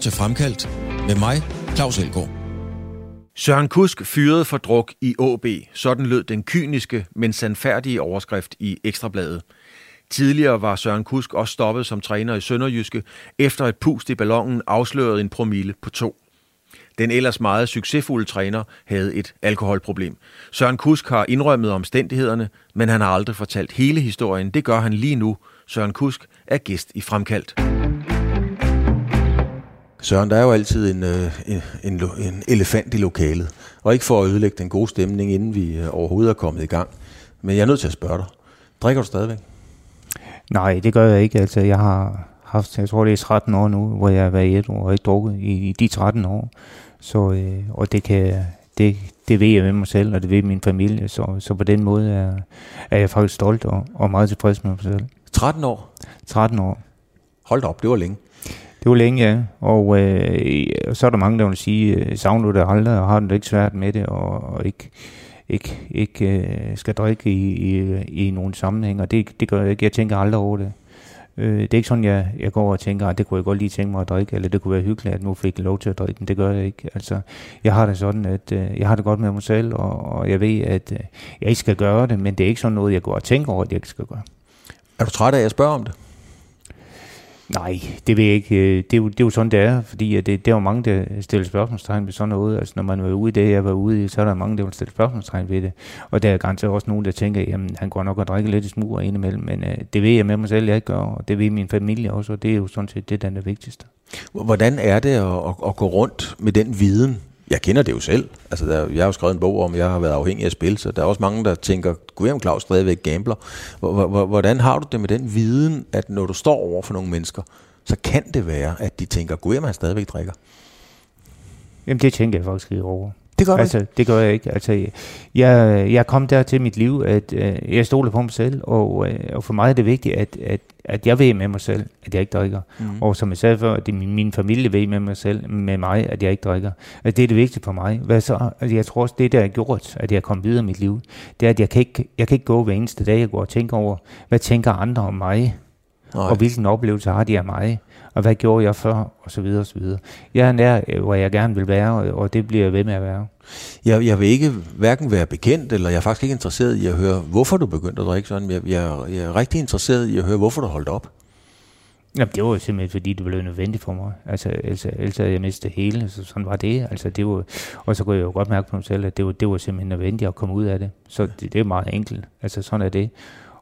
til Fremkaldt med mig, Claus Elgaard. Søren Kusk fyrede for druk i AB. Sådan lød den kyniske, men sandfærdige overskrift i Ekstrabladet. Tidligere var Søren Kusk også stoppet som træner i Sønderjyske, efter et pust i ballonen afslørede en promille på to. Den ellers meget succesfulde træner havde et alkoholproblem. Søren Kusk har indrømmet omstændighederne, men han har aldrig fortalt hele historien. Det gør han lige nu. Søren Kusk er gæst i Fremkaldt. Søren, der er jo altid en, øh, en, en, en elefant i lokalet. Og ikke for at ødelægge den gode stemning, inden vi øh, overhovedet er kommet i gang. Men jeg er nødt til at spørge dig. Drikker du stadigvæk? Nej, det gør jeg ikke. Altså, jeg har haft, jeg tror det er 13 år nu, hvor jeg har været et år og ikke drukket i, i de 13 år. Så, øh, og det kan, det, det ved jeg med mig selv, og det ved min familie. Så, så på den måde er, er jeg faktisk stolt og, og meget tilfreds med mig selv. 13 år? 13 år. Hold op, det var længe. Det var længe, ja. Og øh, så er der mange, der vil sige, øh, savner du det aldrig, og har du det ikke svært med det, og, og ikke, ikke, ikke øh, skal drikke i, i, i nogle sammenhæng, og det, det gør jeg ikke. Jeg tænker aldrig over det. Øh, det er ikke sådan, jeg, jeg går og tænker, at det kunne jeg godt lige tænke mig at drikke, eller det kunne være hyggeligt, at nu fik jeg lov til at drikke den. Det gør jeg ikke. Altså, jeg har det sådan, at øh, jeg har det godt med mig selv, og, og jeg ved, at øh, jeg ikke skal gøre det, men det er ikke sådan noget, jeg går og tænker over, at jeg ikke skal gøre. Er du træt af, at jeg spørger om det? Nej, det vil jeg ikke. Øh, det er jo, det er jo sådan, det er, fordi det, det er jo mange, der stiller spørgsmålstegn ved sådan noget. Altså, når man var ude i det, jeg var ude i, så er der mange, der vil stille spørgsmålstegn ved det. Og der er garanteret også nogen, der tænker, jamen, han går nok og drikker lidt i smug indimellem. Men uh, det ved jeg med mig selv, jeg ikke gør, og det ved min familie også, og det er jo sådan set det, der er det vigtigste. Hvordan er det at, at, at gå rundt med den viden, jeg kender det jo selv. Altså, der, jeg har jo skrevet en bog om, jeg har været afhængig af spil, så der er også mange, der tænker, gud, jeg Claus stadigvæk gambler. Hvordan har du det med den viden, at når du står over for nogle mennesker, så kan det være, at de tænker, gud, jeg han stadigvæk drikker. Jamen, det tænker jeg faktisk ikke over. Det gør altså, ikke? Det gør jeg ikke. Altså, jeg, jeg kom der til mit liv, at uh, jeg stoler på mig selv, og, uh, og for mig er det vigtigt, at, at, at jeg ved med mig selv, at jeg ikke drikker. Mm. Og som jeg sagde før, at det, min, min familie ved med mig selv, med mig, at jeg ikke drikker. At det er det vigtige for mig. Hvad så? Altså, jeg tror også, det der har gjort, at jeg kom videre i mit liv, det er, at jeg kan ikke, jeg kan ikke gå hver eneste dag, jeg går og tænker over, hvad tænker andre om mig? Nej. og hvilken oplevelse har de af mig, og hvad gjorde jeg før, og så videre, og så videre. Jeg er nær, øh, hvor jeg gerne vil være, og det bliver jeg ved med at være. Jeg, jeg vil ikke hverken være bekendt, eller jeg er faktisk ikke interesseret i at høre, hvorfor du begyndte at drikke sådan. Jeg, jeg, jeg er rigtig interesseret i at høre, hvorfor du holdt op. Jamen, det var jo simpelthen, fordi det blev nødvendigt for mig. Altså, ellers, ellers havde jeg mistet hele, så sådan var det. Altså, det var, og så kunne jeg jo godt mærke på mig selv, at det var, det var simpelthen nødvendigt at komme ud af det. Så det, det er meget enkelt. Altså, sådan er det.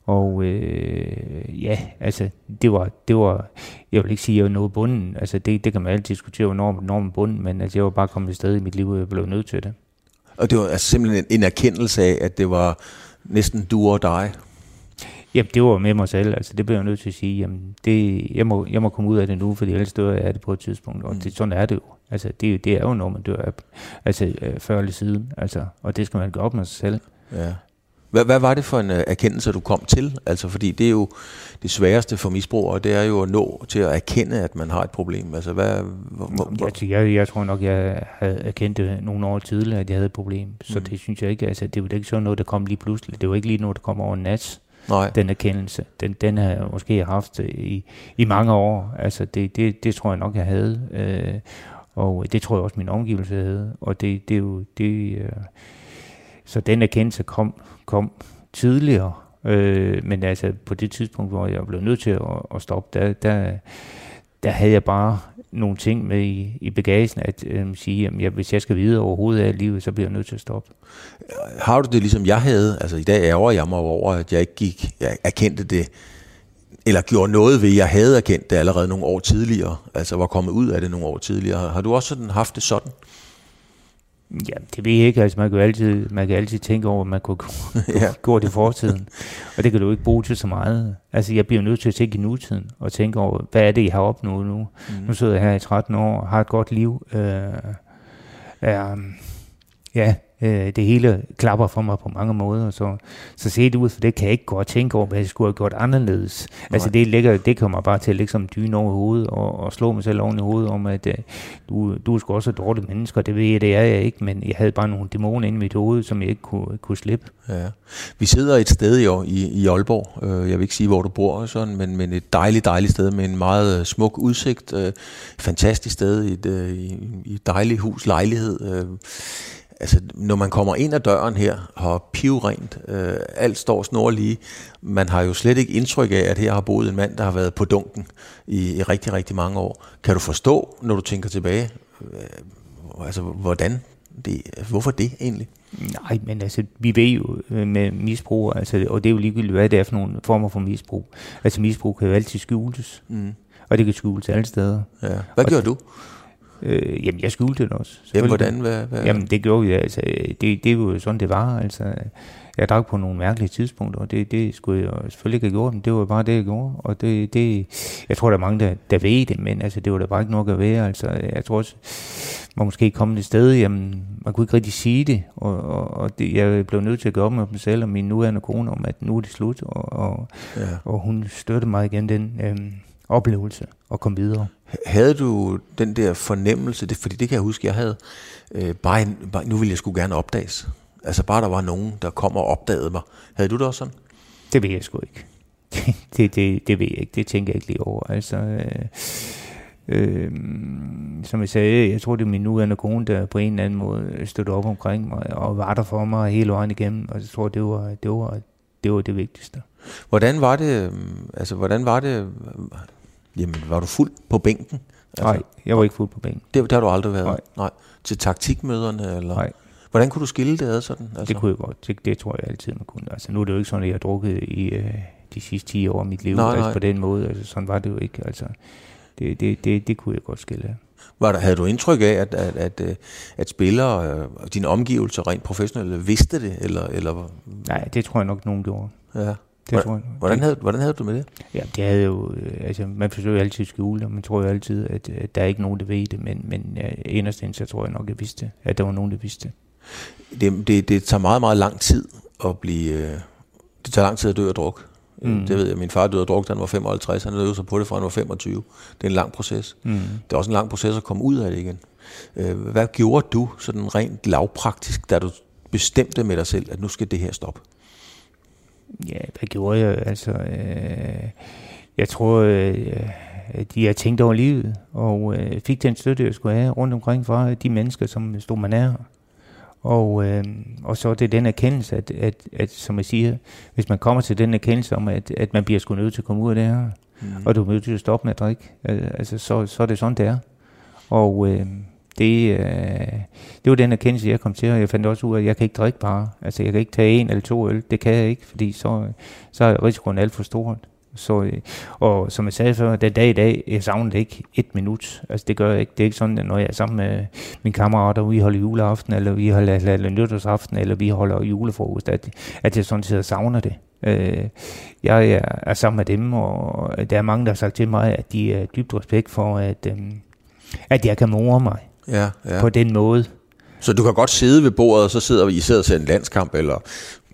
Og øh, ja, altså, det var, det var, jeg vil ikke sige, at jeg var noget bunden. Altså, det, det kan man altid diskutere, hvornår, man bunden, men altså, jeg var bare kommet et sted i mit liv, og jeg blev nødt til det. Og det var altså simpelthen en, en erkendelse af, at det var næsten du og dig? Jamen, det var med mig selv. Altså, det blev jeg nødt til at sige. Jamen, det, jeg, må, jeg må komme ud af det nu, fordi ellers dør jeg det på et tidspunkt. Og mm. det, sådan er det jo. Altså, det, det er jo, når man dør af, altså, øh, før eller siden. Altså, og det skal man gøre op med sig selv. Ja. Hvad, hvad var det for en uh, erkendelse, du kom til? Altså, fordi det er jo det sværeste for misbrugere, det er jo at nå til at erkende, at man har et problem. Altså, hvad, hvor, hvor? Jeg, jeg, jeg tror nok, jeg havde erkendt det nogle år tidligere, at jeg havde et problem. Så mm. det synes jeg ikke, altså, det var ikke sådan noget, der kom lige pludselig. Det var ikke lige noget, der kom over en nat. Nej. den erkendelse. Den, den har jeg måske haft i, i mange år. Altså det, det, det tror jeg nok, jeg havde. Øh, og det tror jeg også, min omgivelse havde. Og det, det er jo... Det, øh, så den erkendelse kom, kom tidligere, øh, men altså på det tidspunkt, hvor jeg blev nødt til at, at stoppe, der, der, der havde jeg bare nogle ting med i, i bagagen, at øh, sige, at jeg, hvis jeg skal videre overhovedet af livet, så bliver jeg nødt til at stoppe. Har du det ligesom jeg havde? Altså i dag ærger jeg mig over, at jeg ikke gik, jeg erkendte det, eller gjorde noget ved, jeg havde erkendt det allerede nogle år tidligere, altså var kommet ud af det nogle år tidligere. Har du også sådan haft det sådan? Ja, det ved jeg ikke. Altså, man kan altid, man kan altid tænke over, at man kunne ja. gå det i fortiden. Og det kan du ikke bruge til så meget. Altså, jeg bliver nødt til at tænke i nutiden, og tænke over, hvad er det, jeg har opnået nu? Mm. Nu sidder jeg her i 13 år, har et godt liv. Øh, er, ja, Øh, det hele klapper for mig på mange måder, så, så se det ud, for det kan jeg ikke gå og tænke over, hvad jeg skulle have gjort anderledes. Nej. Altså det, ligger, det kommer bare til at lægge som dyne over hovedet, og, og slå mig selv oven i hovedet om, at uh, du, du er sgu også et dårligt menneske, det ved jeg, det er jeg ikke, men jeg havde bare nogle dæmoner inde i mit hoved, som jeg ikke kunne, kunne slippe. Ja. Vi sidder et sted i, i, i Aalborg, øh, jeg vil ikke sige, hvor du bor, sådan, men, men et dejligt, dejligt sted med en meget smuk udsigt, øh, fantastisk sted i et, øh, i et dejligt hus, lejlighed, øh, altså, når man kommer ind ad døren her, har pivrent, øh, alt står snor lige, man har jo slet ikke indtryk af, at her har boet en mand, der har været på dunken i, i rigtig, rigtig mange år. Kan du forstå, når du tænker tilbage, øh, altså, hvordan det, hvorfor det egentlig? Nej, men altså, vi ved jo øh, med misbrug, altså, og det er jo ligegyldigt, hvad det er for nogle former for misbrug. Altså, misbrug kan jo altid skjules, mm. og det kan skjules alle steder. Ja. Hvad og, gør du? Øh, jamen, jeg skjulte det også. Jamen, hvordan? Hvad, hvad? Jamen, det gjorde vi. Altså, det, det er jo sådan, det var. Altså, jeg drak på nogle mærkelige tidspunkter, og det, det skulle jeg selvfølgelig ikke have gjort, men det var bare det, jeg gjorde. Og det, det, jeg tror, der er mange, der, der ved det, men altså, det var da bare ikke nok at være. Altså, jeg tror også, man måske kommet et sted, jamen, man kunne ikke rigtig sige det, og, og, og det, jeg blev nødt til at gå op med mig selv og min nuværende kone om, at nu er det slut, og, og, ja. og hun støttede mig igen den øhm, oplevelse og kom videre. Havde du den der fornemmelse, det, fordi det kan jeg huske, jeg havde, øh, bare, en, bare, nu ville jeg skulle gerne opdages. Altså bare der var nogen, der kom og opdagede mig. Havde du det også sådan? Det ved jeg sgu ikke. det, det, det ved jeg ikke. Det tænker jeg ikke lige over. Altså, øh, øh, som jeg sagde, jeg tror det er min nuværende kone, der på en eller anden måde stod op omkring mig og var der for mig hele vejen igennem. Og jeg tror, det var det, var, det, var det vigtigste. Hvordan var det, øh, altså hvordan var det, jamen var du fuld på bænken? Altså, Nej, jeg var ikke fuld på bænken. Det, det har du aldrig været? Nej. Nej. Til taktikmøderne? Eller? Nej. Hvordan kunne du skille det ad sådan? Altså? Det kunne jeg godt. Det, det tror jeg altid, man kunne. Altså nu er det jo ikke sådan, at jeg har drukket i øh, de sidste 10 år af mit liv. Nej, altså, nej. på den måde. Altså, sådan var det jo ikke. Altså, det, det, det, det kunne jeg godt skille af. Var der, havde du indtryk af, at, at, at, øh, at spillere og øh, dine omgivelser rent professionelle vidste det? Eller, eller? Nej, det tror jeg nok, nogen gjorde. Ja. Det hvordan, tror jeg. Hvordan havde, hvordan havde du med det? Ja, det havde jo, øh, altså man forsøger altid at skjule, og man tror jo altid, at, at der er ikke nogen, der ved det, men, men inderst så tror jeg nok, jeg vidste, at der var nogen, der vidste. Det, det, det tager meget, meget lang tid at blive, øh, det tager lang tid at dø af druk. Mm. Det ved jeg, min far døde af druk, da han var 55, han døde så på det fra han var 25. Det er en lang proces. Mm. Det er også en lang proces at komme ud af det igen. Øh, hvad gjorde du sådan rent lavpraktisk, da du bestemte med dig selv, at nu skal det her stoppe? Ja, hvad gjorde jeg? Altså, øh, jeg tror, øh, at jeg tænkte over livet, og øh, fik den støtte, jeg skulle have rundt omkring fra de mennesker, som stod mig nær. Og, øh, og så er det den erkendelse, at, at, at, som jeg siger, hvis man kommer til den erkendelse om, at, at man bliver sgu nødt til at komme ud af det her, mm. og du er nødt til at stoppe med at drikke, altså, så, så er det sådan, det er. Og øh, det, øh, det var den erkendelse, jeg kom til, og jeg fandt også ud af, at jeg kan ikke drikke bare. Altså, jeg kan ikke tage en eller to øl. Det kan jeg ikke, fordi så, så er risikoen alt for stort. Så, øh, og som jeg sagde før, den dag i dag, jeg savner det ikke et minut. Altså det gør jeg ikke. Det er ikke sådan, at når jeg er sammen med mine kammerater, vi holder juleaften, eller vi holder eller nytårsaften, eller vi holder julefrokost, at, at jeg sådan set savner det. Øh, jeg er, er sammen med dem, og der er mange, der har sagt til mig, at de er dybt respekt for, at, øh, at jeg kan more mig ja, ja. på den måde. Så du kan godt sidde ved bordet, og så sidder I sidder ser en landskamp, eller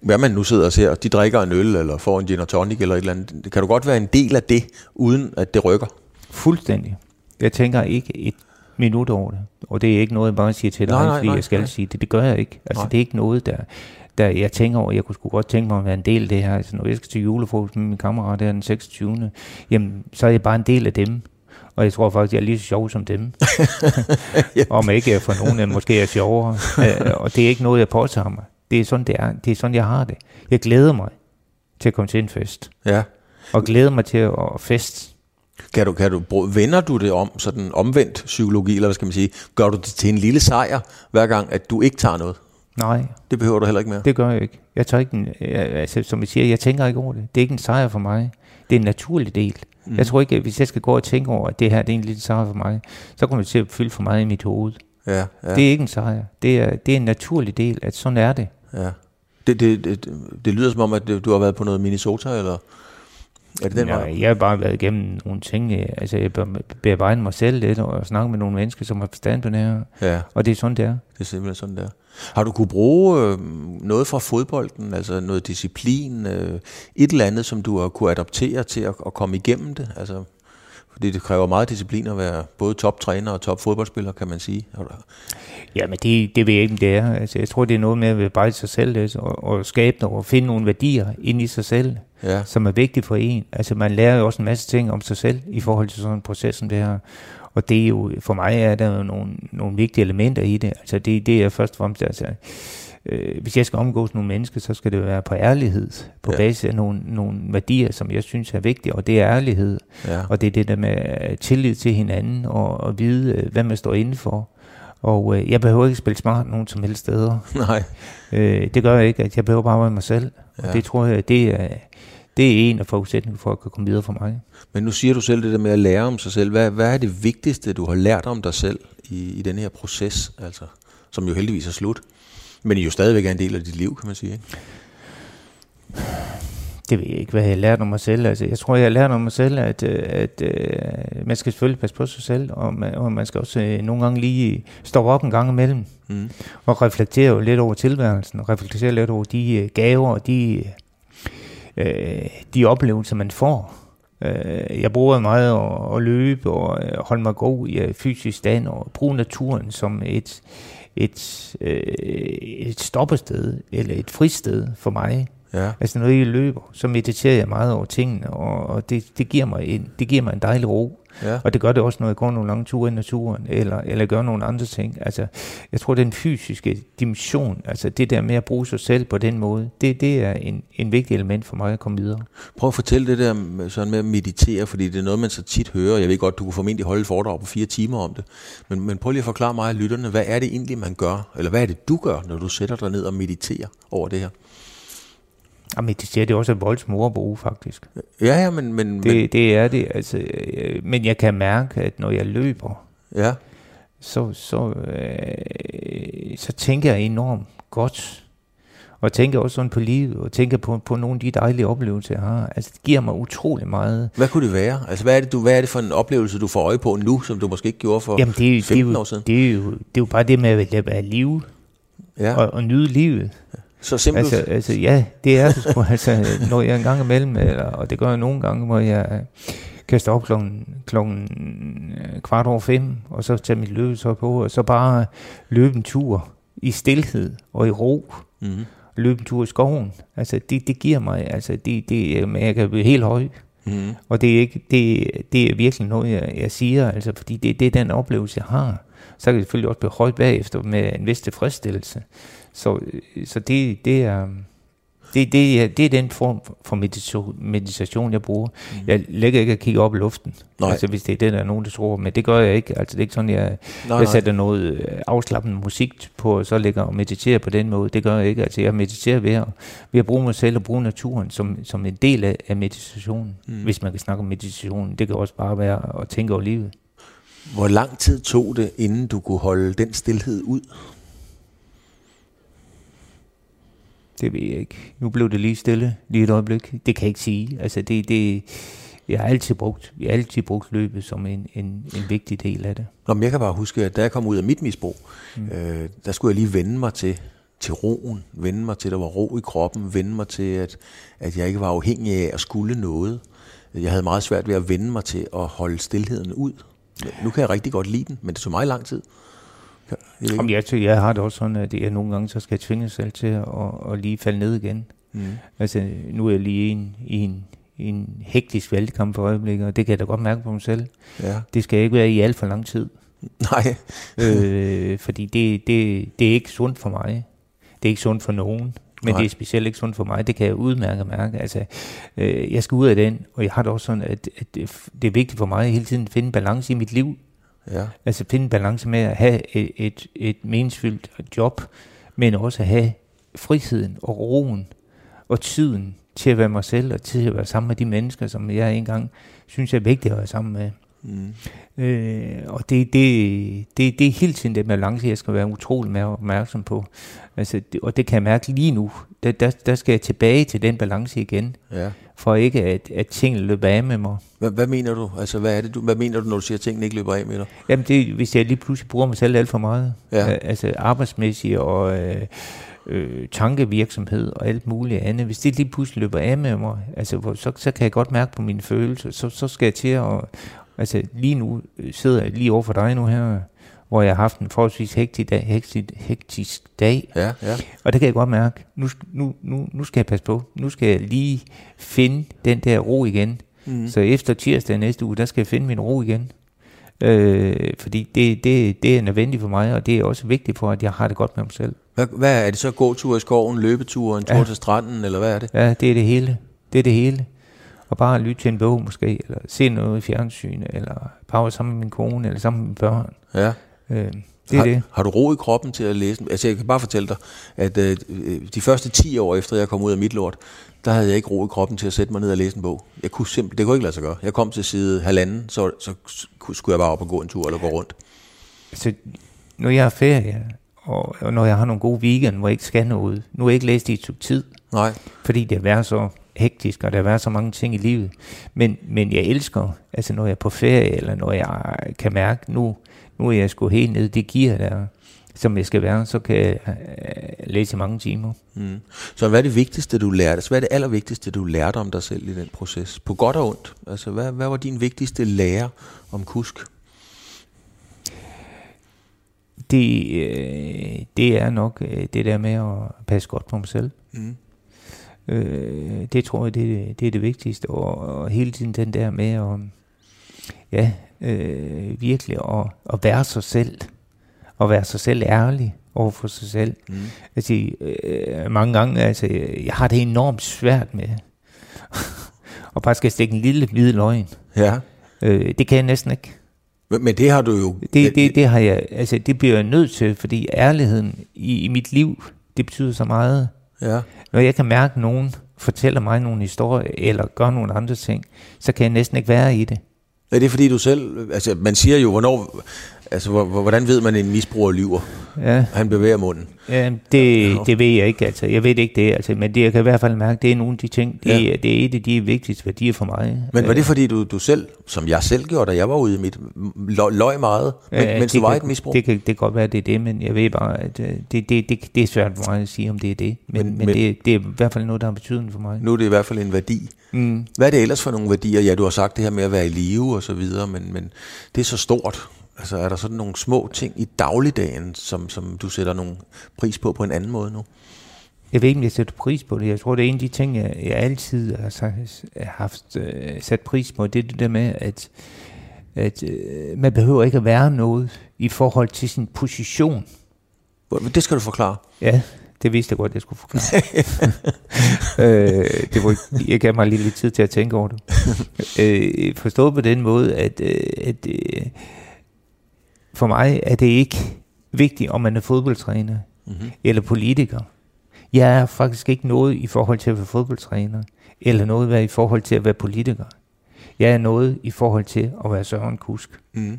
hvad man nu sidder og ser, de drikker en øl, eller får en gin og tonic, eller et eller andet. Kan du godt være en del af det, uden at det rykker? Fuldstændig. Jeg tænker ikke et minut over det. Og det er ikke noget, jeg bare siger til dig, nej, nej, fordi nej, jeg skal nej. sige det. Det gør jeg ikke. Altså, nej. det er ikke noget, der, der jeg tænker over. Jeg kunne sgu godt tænke mig at være en del af det her. Altså, når jeg skal til julefrokost med min kammerat der den 26. Jamen, så er jeg bare en del af dem. Og jeg tror faktisk, jeg er lige så sjov som dem. Om ikke for nogen, måske er sjovere. Øh, og det er ikke noget, jeg påtager mig. Det er sådan, det er. Det er sådan, jeg har det. Jeg glæder mig til at komme til en fest. Ja. Og glæder mig til at fest. Kan du, kan du, vender du det om, sådan omvendt psykologi, eller hvad skal man sige, gør du det til en lille sejr, hver gang, at du ikke tager noget? Nej. Det behøver du heller ikke mere? Det gør jeg ikke. Jeg tager ikke en, altså, som jeg siger, jeg tænker ikke over det. Det er ikke en sejr for mig. Det er en naturlig del. Mm. Jeg tror ikke, at hvis jeg skal gå og tænke over, at det her det er en lille sejr for mig, så kommer det til at fylde for meget i mit hoved. Ja, ja. Det er ikke en sejr. Det er, det er en naturlig del, at sådan er det. Ja. Det, det, det, det lyder som om, at du har været på noget Minnesota, eller? Er det den Nej, jeg har bare været igennem nogle ting. Altså, jeg bearbejder mig selv lidt og snakke med nogle mennesker, som har forstand på det her. Ja. Og det er sådan, det er. Det er simpelthen sådan, det er. Har du kunne bruge øh, noget fra fodbolden, altså noget disciplin, øh, et eller andet, som du har kunne adoptere til at, at komme igennem det? Altså, fordi det kræver meget disciplin at være både toptræner og topfodboldspiller, kan man sige. Ja, men det, det ved jeg ikke, det er. Altså, jeg tror, det er noget med at bearbejde sig selv lidt, og, og skabe noget, og finde nogle værdier ind i sig selv, ja. som er vigtige for en. Altså, man lærer jo også en masse ting om sig selv i forhold til sådan en proces som det her. Og det er jo, for mig er der jo nogle, nogle vigtige elementer i det. Altså, det, det er først og fremmest, altså, øh, hvis jeg skal omgås nogle mennesker, så skal det være på ærlighed, på ja. basis af nogle, nogle værdier, som jeg synes er vigtige, og det er ærlighed. Ja. Og det er det der med tillid til hinanden, og, og vide, øh, hvad man står inden for. Og øh, jeg behøver ikke spille smart nogen som helst steder. Nej. Øh, det gør jeg ikke, at jeg behøver bare være mig selv. Ja. Og det tror jeg, det er, det er en af forudsætningerne for at kunne komme videre for mig. Men nu siger du selv det der med at lære om sig selv. Hvad, hvad er det vigtigste, du har lært om dig selv i, i den her proces, altså, som jo heldigvis er slut? Men I jo stadigvæk er en del af dit liv, kan man sige. Ikke? Det ved jeg ikke, hvad jeg har lært om mig selv. Altså, jeg tror, jeg har lært om mig selv, at, øh, at, at øh, man skal selvfølgelig passe på sig selv, og man, og man skal også øh, nogle gange lige stoppe op en gang imellem, mm. og reflektere lidt over tilværelsen, og reflektere lidt over de gaver og de, de oplevelser, man får. Jeg bruger meget at, at løbe og holde mig god i fysisk stand og bruge naturen som et, et, øh, et stoppested, eller et fristed for mig. Ja. Altså når jeg løber, så mediterer jeg meget over tingene, og, og det, det, giver mig en, det giver mig en dejlig ro. Ja. Og det gør det også, når jeg går nogle lange ture i naturen, eller, eller gør nogle andre ting. Altså, jeg tror, den fysiske dimension, altså det der med at bruge sig selv på den måde, det, det er en, en vigtig element for mig at komme videre. Prøv at fortælle det der sådan med at meditere, fordi det er noget, man så tit hører. Jeg ved godt, du kunne formentlig holde et foredrag på fire timer om det. Men, men prøv lige at forklare mig lytterne, hvad er det egentlig, man gør? Eller hvad er det, du gør, når du sætter dig ned og mediterer over det her? Jamen, det siger det også er voldsomt ord at bruge, faktisk. Ja, ja, men... men det, men... det er det, altså. Øh, men jeg kan mærke, at når jeg løber, ja. så, så, øh, så tænker jeg enormt godt. Og tænker også sådan på livet, og tænker på, på nogle af de dejlige oplevelser, jeg har. Altså, det giver mig utrolig meget. Hvad kunne det være? Altså, hvad er det, du, hvad er det for en oplevelse, du får øje på nu, som du måske ikke gjorde for Jamen, det, 15 det år siden? Det er, jo, det er jo bare det med at være liv, ja. og, og nyde livet. Så simpelt? Altså, altså ja, det er det sgu. altså, når jeg en gang imellem, eller, og det gør jeg nogle gange, hvor jeg kan stå op klokken, klokken øh, kvart over fem, og så tage mit løbetøj på, og så bare løbe en tur i stillhed og i ro. Mm-hmm. Løbe en tur i skoven. Altså, det, det giver mig, altså, det, det, jeg kan blive helt høj. Mm. Og det er, ikke, det, det er virkelig noget, jeg, jeg siger, altså, fordi det, det er den oplevelse, jeg har. Så kan jeg selvfølgelig også blive højt bagefter med en vis tilfredsstillelse. Så, så det, det er... Det, det, er, det er den form for meditation, meditation jeg bruger. Mm. Jeg lægger ikke at kigge op i luften, nej. altså hvis det er det, der er nogen, der tror. Men det gør jeg ikke. Altså det er ikke sådan, jeg, nej, jeg sætter nej. noget øh, afslappende musik på, og så lægger og mediterer på den måde. Det gør jeg ikke. Altså jeg mediterer ved at, ved at bruge mig selv og bruge naturen som, som en del af, af meditationen. Mm. Hvis man kan snakke om meditation. Det kan også bare være at tænke over livet. Hvor lang tid tog det, inden du kunne holde den stillhed ud? Det ved jeg ikke. Nu blev det lige stille, lige et øjeblik. Det kan jeg ikke sige. Altså, det, det, jeg har altid brugt, jeg har altid brugt løbet som en, en, en vigtig del af det. Nå, men jeg kan bare huske, at da jeg kom ud af mit misbrug, mm. øh, der skulle jeg lige vende mig til, til roen, vende mig til, at der var ro i kroppen, vende mig til, at, at jeg ikke var afhængig af at skulle noget. Jeg havde meget svært ved at vende mig til at holde stillheden ud. Nu kan jeg rigtig godt lide den, men det tog meget lang tid. Jamen, jeg, jeg har det også sådan, at jeg nogle gange så skal jeg tvinge selv til at, at lige falde ned igen. Mm. Altså, nu er jeg lige i en, i en, i en hektisk valgkamp for øjeblikket, og det kan jeg da godt mærke på mig selv. Ja. Det skal ikke være i alt for lang tid. Nej. øh, fordi det, det, det er ikke sundt for mig. Det er ikke sundt for nogen. Men Nej. det er specielt ikke sundt for mig. Det kan jeg udmærke mærke. Altså, øh, jeg skal ud af den, og jeg har det også sådan, at, at det er vigtigt for mig hele tiden at finde balance i mit liv. Ja. Altså finde en balance med at have et, et, et meningsfyldt job, men også at have friheden og roen og tiden til at være mig selv og til at være sammen med de mennesker, som jeg engang synes er vigtigt at være sammen med. Mm. Øh, og det, det, det, det er hele tiden det balance, jeg skal være utrolig mere opmærksom på. Altså, det, og det kan jeg mærke lige nu. Der, der, der skal jeg tilbage til den balance igen. Ja. For ikke at, at tingene løber af med mig. Hvad, hvad mener du? Altså, hvad, er det, du, hvad mener du, når du siger, at tingene ikke løber af med dig? Jamen, det, hvis jeg lige pludselig bruger mig selv alt for meget. Ja. Altså arbejdsmæssigt og... Øh, øh, tankevirksomhed og alt muligt andet, hvis det lige pludselig løber af med mig, altså, så, så kan jeg godt mærke på mine følelser, så, så skal jeg til at, altså lige nu øh, sidder jeg lige over for dig nu her, hvor jeg har haft en forholdsvis hektisk dag, hektisk, hektisk dag. Ja, ja. Og det kan jeg godt mærke. Nu, nu, nu, nu skal jeg passe på. Nu skal jeg lige finde den der ro igen. Mm. Så efter tirsdag næste uge, der skal jeg finde min ro igen. Øh, fordi det, det, det er nødvendigt for mig, og det er også vigtigt for, at jeg har det godt med mig selv. Hvad, hvad er det så? Gåtur i skoven, løbetur, en tur ja. til stranden, eller hvad er det? Ja, det er det hele. Det er det hele. Og bare lytte til en bog måske, eller se noget i fjernsyn, eller bare sammen med min kone, eller sammen med mine børn. Ja. Øh, det er har, det. Har du ro i kroppen til at læse? Altså jeg kan bare fortælle dig, at øh, de første 10 år efter jeg kom ud af mit lort, der havde jeg ikke ro i kroppen til at sætte mig ned og læse en bog. Jeg kunne simpelthen, det kunne ikke lade sig gøre. Jeg kom til side halvanden, så, så skulle jeg bare op og gå en tur eller gå rundt. Altså, når jeg har ferie, og, og når jeg har nogle gode weekend, hvor jeg ikke skal noget. Nu har jeg ikke læst i et stykke tid. Nej. Fordi det har været så hektisk, og der har været så mange ting i livet. Men, men jeg elsker, altså når jeg er på ferie, eller når jeg kan mærke, nu, nu er jeg sgu helt nede det gear der, som jeg skal være, så kan jeg øh, læse mange timer. Mm. Så hvad er det vigtigste, du lærte? Altså, hvad er det allervigtigste, du lærte om dig selv i den proces? På godt og ondt. Altså, hvad, hvad var din vigtigste lære om kusk? Det, øh, det er nok øh, det der med at passe godt på mig selv. Mm. Øh, det tror jeg, det, det er det vigtigste. Og, og hele tiden den der med at ja, øh, virkelig at, at være sig selv. Og være sig selv ærlig over for sig selv. Mm. Altså, øh, mange gange, altså, jeg har det enormt svært med og bare skal stikke en lille hvid løgn. Ja. Øh, det kan jeg næsten ikke. Men, men det har du jo... Det, det, det har jeg, altså det bliver jeg nødt til, fordi ærligheden i, i mit liv, det betyder så meget. Ja. Når jeg kan mærke, at nogen fortæller mig nogle historier, eller gør nogle andre ting, så kan jeg næsten ikke være i det. Er det fordi du selv, altså man siger jo, hvornår, Altså, hvordan ved man, at en misbruger lyver? Ja. Han bevæger munden. Ja, det, det ved jeg ikke, altså. Jeg ved ikke det, altså. Men det, jeg kan i hvert fald mærke, det er nogle af de ting, det, ja. det er et af de vigtigste værdier for mig. Men var det fordi, du, du selv, som jeg selv gjorde, da jeg var ude i mit, løg meget, ja, mens du var kan, et misbrug? Det kan, det kan godt være, det er det, men jeg ved bare, at øh, det, det, det, det er svært for mig at sige, om det er det. Men, men, men det, det er i hvert fald noget, der har betydning for mig. Nu er det i hvert fald en værdi. Mm. Hvad er det ellers for nogle værdier? Ja, du har sagt det her med at være i live og så videre, men, men det er så stort. Altså er der sådan nogle små ting i dagligdagen, som, som du sætter nogle pris på på en anden måde nu? Jeg ved ikke, om jeg sætter pris på det. Jeg tror, det er en af de ting, jeg, jeg altid har sagt, haft uh, sat pris på. Det er det der med, at, at uh, man behøver ikke at være noget i forhold til sin position. Det skal du forklare. Ja, det vidste jeg godt, jeg skulle forklare. øh, det var, jeg gav mig lige lidt tid til at tænke over det. øh, forstået på den måde, at, øh, at øh, for mig er det ikke vigtigt, om man er fodboldtræner mm-hmm. eller politiker. Jeg er faktisk ikke noget i forhold til at være fodboldtræner, eller noget i forhold til at være politiker. Jeg er noget i forhold til at være Søren Kusk. Mm.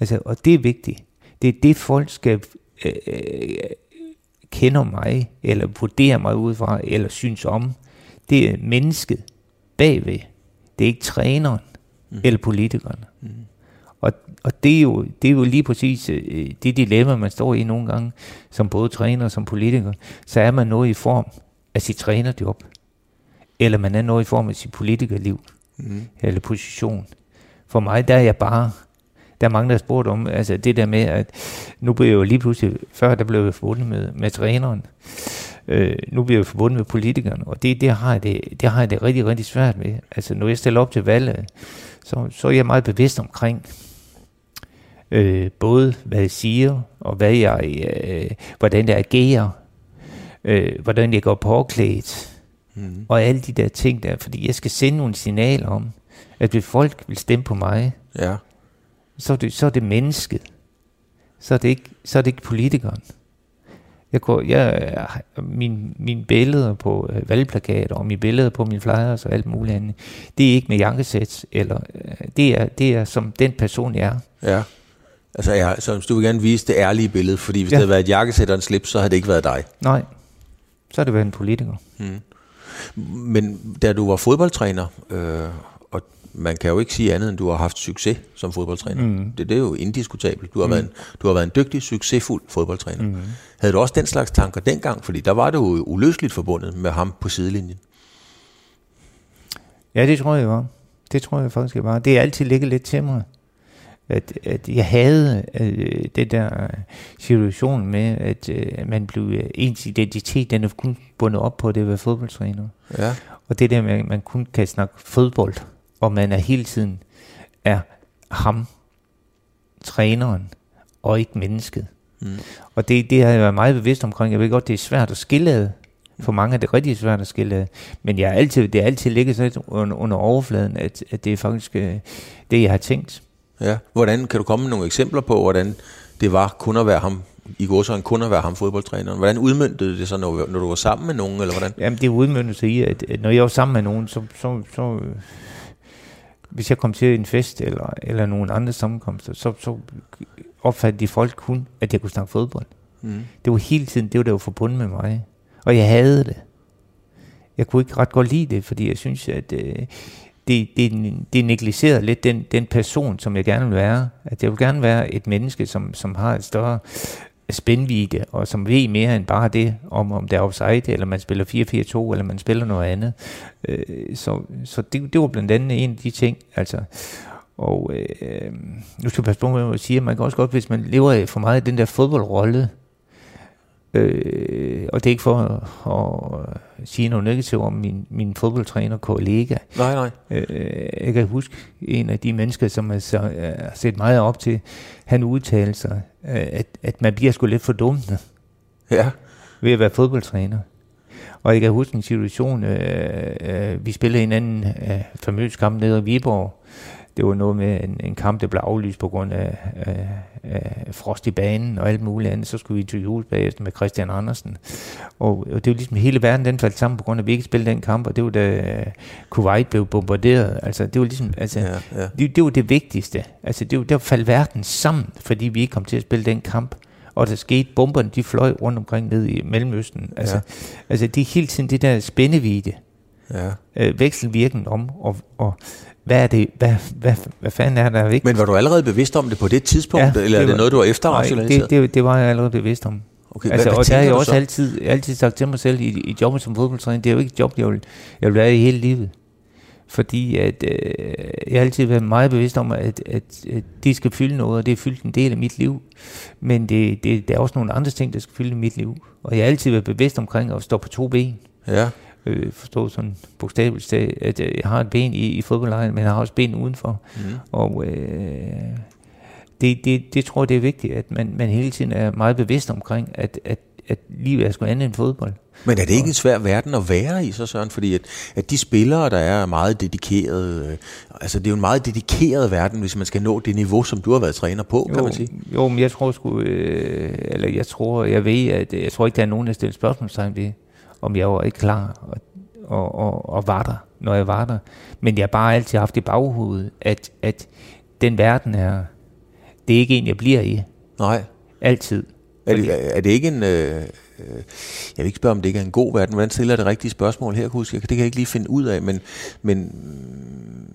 Altså, og det er vigtigt. Det er det, folk skal øh, øh, kende mig, eller vurdere mig ud fra, eller synes om. Det er mennesket bagved. Det er ikke træneren mm. eller politikeren. Mm. Og, og det, er jo, det er jo lige præcis øh, det dilemma, man står i nogle gange, som både træner og som politiker. Så er man noget i form af sit trænerjob, eller man er noget i form af sit politikerliv, mm. eller position. For mig, der er jeg bare, der er mange, der har spurgt om, altså det der med, at nu bliver jeg jo lige pludselig, før der blev jeg forbundet med, med træneren, øh, nu bliver jeg forbundet med politikeren, og det, det, har jeg det, det har jeg det rigtig, rigtig svært med. Altså når jeg stiller op til valget, så, så er jeg meget bevidst omkring, øh, både hvad jeg siger, og hvad jeg, øh, hvordan jeg agerer, øh, hvordan jeg går påklædt, mm. og alle de der ting der, fordi jeg skal sende nogle signaler om, at hvis folk vil stemme på mig, ja. så, er det, så er det mennesket, så er det ikke, så er det ikke politikeren. Jeg går, jeg, min, min billeder på øh, valgplakater og mine billeder på mine flyers og alt muligt andet, det er ikke med jakkesæt, eller øh, det er, det er som den person, jeg er. Ja. Altså, ja, så du vil gerne vise det ærlige billede, fordi hvis ja. det havde været et jakkesæt og en slip, så havde det ikke været dig. Nej, så har det været en politiker. Hmm. Men da du var fodboldtræner, øh, og man kan jo ikke sige andet, end du har haft succes som fodboldtræner. Mm. Det, det er jo indiskutabelt. Du har, mm. været en, du har været en dygtig, succesfuld fodboldtræner. Mm. Havde du også den slags tanker dengang? Fordi der var det jo uløseligt forbundet med ham på sidelinjen. Ja, det tror jeg var. Det tror jeg faktisk, jeg var. Det er altid ligget lidt til mig. At, at jeg havde øh, det der situation med, at øh, man blev øh, ens identitet, den er kun bundet op på det at være fodboldtræner. Ja. Og det der med, at man kun kan snakke fodbold, og man er hele tiden er ham, træneren, og ikke mennesket. Mm. Og det, det har jeg været meget bevidst omkring. Jeg ved godt, det er svært at skille For mange er det rigtig svært at skille Men jeg er altid, det er altid ligget under, under overfladen, at, at det er faktisk øh, det, jeg har tænkt. Ja. Hvordan kan du komme med nogle eksempler på, hvordan det var kun at være ham i går så kun at være ham fodboldtræneren. Hvordan udmyndtede det så, når, når du var sammen med nogen, eller hvordan? Jamen, det udmyndte sig i, at, når jeg var sammen med nogen, så, så, så hvis jeg kom til en fest, eller, eller nogle andre sammenkomster, så, så opfattede de folk kun, at jeg kunne snakke fodbold. Mm. Det var hele tiden, det var der var forbundet med mig. Og jeg havde det. Jeg kunne ikke ret godt lide det, fordi jeg synes, at øh, det, det, det negligerede lidt den, den person, som jeg gerne vil være. At jeg vil gerne være et menneske, som, som har et større spændvidde, og som ved mere end bare det, om, om det er offside, eller man spiller 4-4-2, eller man spiller noget andet. Øh, så så det, det var blandt andet en af de ting. Altså, og øh, nu skal jeg passe på med at sige, at man kan også godt, hvis man lever for meget i den der fodboldrolle, Øh, og det er ikke for at, at sige noget negativt om min, min fodboldtræner kollega. Nej, nej. Øh, jeg kan huske en af de mennesker, som jeg så, har set meget op til, han udtalte sig, øh, at, at man bliver sgu lidt for dumt ja. ved at være fodboldtræner. Og jeg kan huske en situation, øh, øh, vi spillede en anden øh, famøs kamp nede i Viborg, det var noget med en, en kamp, der blev aflyst på grund af, af, af frost i banen og alt muligt andet. Så skulle vi til jul bagefter med Christian Andersen. Og, og det var ligesom hele verden, den faldt sammen på grund af, at vi ikke spillede den kamp. Og det var da Kuwait blev bombarderet. Altså, det var ligesom, altså, ja, ja. Det, det, var det vigtigste. Altså, det var, der faldt verden sammen, fordi vi ikke kom til at spille den kamp og der skete, bomberne de fløj rundt omkring ned i Mellemøsten. Altså, ja. altså det er hele tiden det der spændevide, ja. øh, vekselvirken om, og, og hvad er det, hvad, hvad, hvad fanden er der vigtigt? Men var du allerede bevidst om det på det tidspunkt, ja, eller er det noget, du var efterrationaliseret? Nej, det, det, det var jeg allerede bevidst om. Okay, altså, hvad, og der har jeg også så? altid, altid sagt til mig selv i, i jobbet som fodboldtræner, det er jo ikke et job, jeg vil, jeg vil være i hele livet. Fordi at, øh, jeg har altid været meget bevidst om, at, at, at det skal fylde noget, og det er fyldt en del af mit liv. Men det, det, der er også nogle andre ting, der skal fylde mit liv. Og jeg har altid været bevidst omkring at stå på to ben. Ja øh, forstå sådan bogstaveligt, at jeg har et ben i, i fodboldlejen, men jeg har også ben udenfor. Mm. Og øh, det, det, det tror jeg, det er vigtigt, at man, man hele tiden er meget bevidst omkring, at, at, at livet er sgu andet end fodbold. Men er det ikke en svær verden at være i, så Søren? Fordi at, at de spillere, der er meget dedikerede, øh, altså det er jo en meget dedikeret verden, hvis man skal nå det niveau, som du har været træner på, jo, kan man sige. Jo, men jeg tror sgu, øh, eller jeg tror, jeg ved, at jeg tror ikke, der er nogen, der stiller spørgsmålstegn ved, om jeg var ikke klar og, og, og, og var der, når jeg var der. Men jeg har bare altid haft i baghovedet, at, at den verden er, det er ikke en, jeg bliver i. Nej. Altid. Er det, er det ikke en... Øh, jeg vil ikke spørge, om det ikke er en god verden. Hvordan stiller det rigtige spørgsmål her, huske? Det kan jeg ikke lige finde ud af, men... men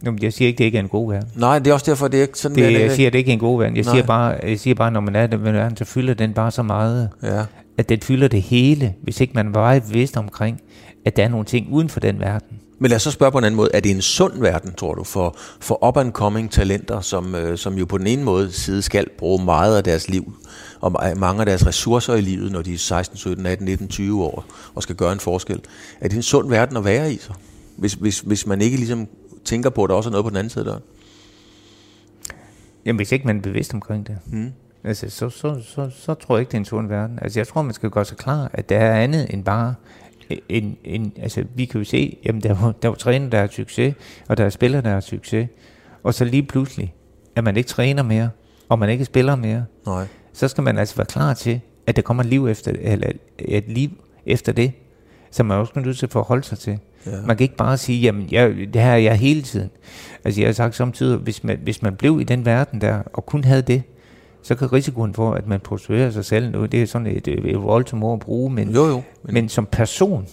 Jamen, jeg siger ikke, det ikke er en god verden. Nej, det er også derfor, det er ikke sådan... Det, jeg siger, det ikke er en god verden. Jeg siger, bare, jeg siger bare, når man er den verden, så fylder den bare så meget. Ja at den fylder det hele, hvis ikke man var bevidst omkring, at der er nogle ting uden for den verden. Men lad os så spørge på en anden måde. Er det en sund verden, tror du, for, for up-and-coming talenter, som, øh, som jo på den ene måde side skal bruge meget af deres liv, og mange af deres ressourcer i livet, når de er 16, 17, 18, 19, 20 år, og skal gøre en forskel. Er det en sund verden at være i, så? Hvis, hvis, hvis man ikke ligesom tænker på, at der også er noget på den anden side der? Jamen, hvis ikke man er bevidst omkring det. Mm. Altså, så, så, så, så tror jeg ikke, det er en sund verden. Altså, jeg tror, man skal gøre sig klar, at der er andet end bare en, en, altså, vi kan jo se, jamen, der var, der var træner, der har succes, og der er spillere, der har succes. Og så lige pludselig, at man ikke træner mere, og man ikke spiller mere, Nej. så skal man altså være klar til, at der kommer et liv efter, eller et liv efter det, som man også nødt til at forholde sig til. Ja. Man kan ikke bare sige, jamen jeg, det her er jeg hele tiden. Altså jeg har sagt samtidig, hvis man, hvis man blev i den verden der, og kun havde det, så kan risikoen for, at man prostituerer sig selv, nu, det er sådan et, et voldsomt ord at bruge, men, jo, jo, men. men som person,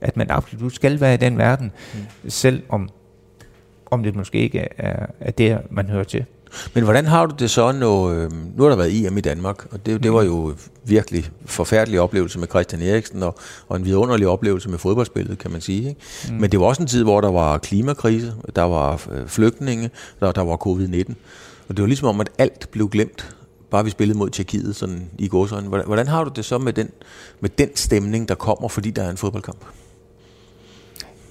at man absolut skal være i den verden, mm. selv om, om det måske ikke er, er der, man hører til. Men hvordan har du det så, når, øh, nu har der været IM i Danmark, og det, det var jo virkelig forfærdelig oplevelse med Christian Eriksen, og, og en vidunderlig oplevelse med fodboldspillet, kan man sige. Ikke? Mm. Men det var også en tid, hvor der var klimakrise, der var øh, flygtninge, der, der var covid-19. Og det var ligesom om, at alt blev glemt, bare vi spillede mod Tjekkiet sådan i gåsøjne. Hvordan, hvordan har du det så med den, med den stemning, der kommer, fordi der er en fodboldkamp?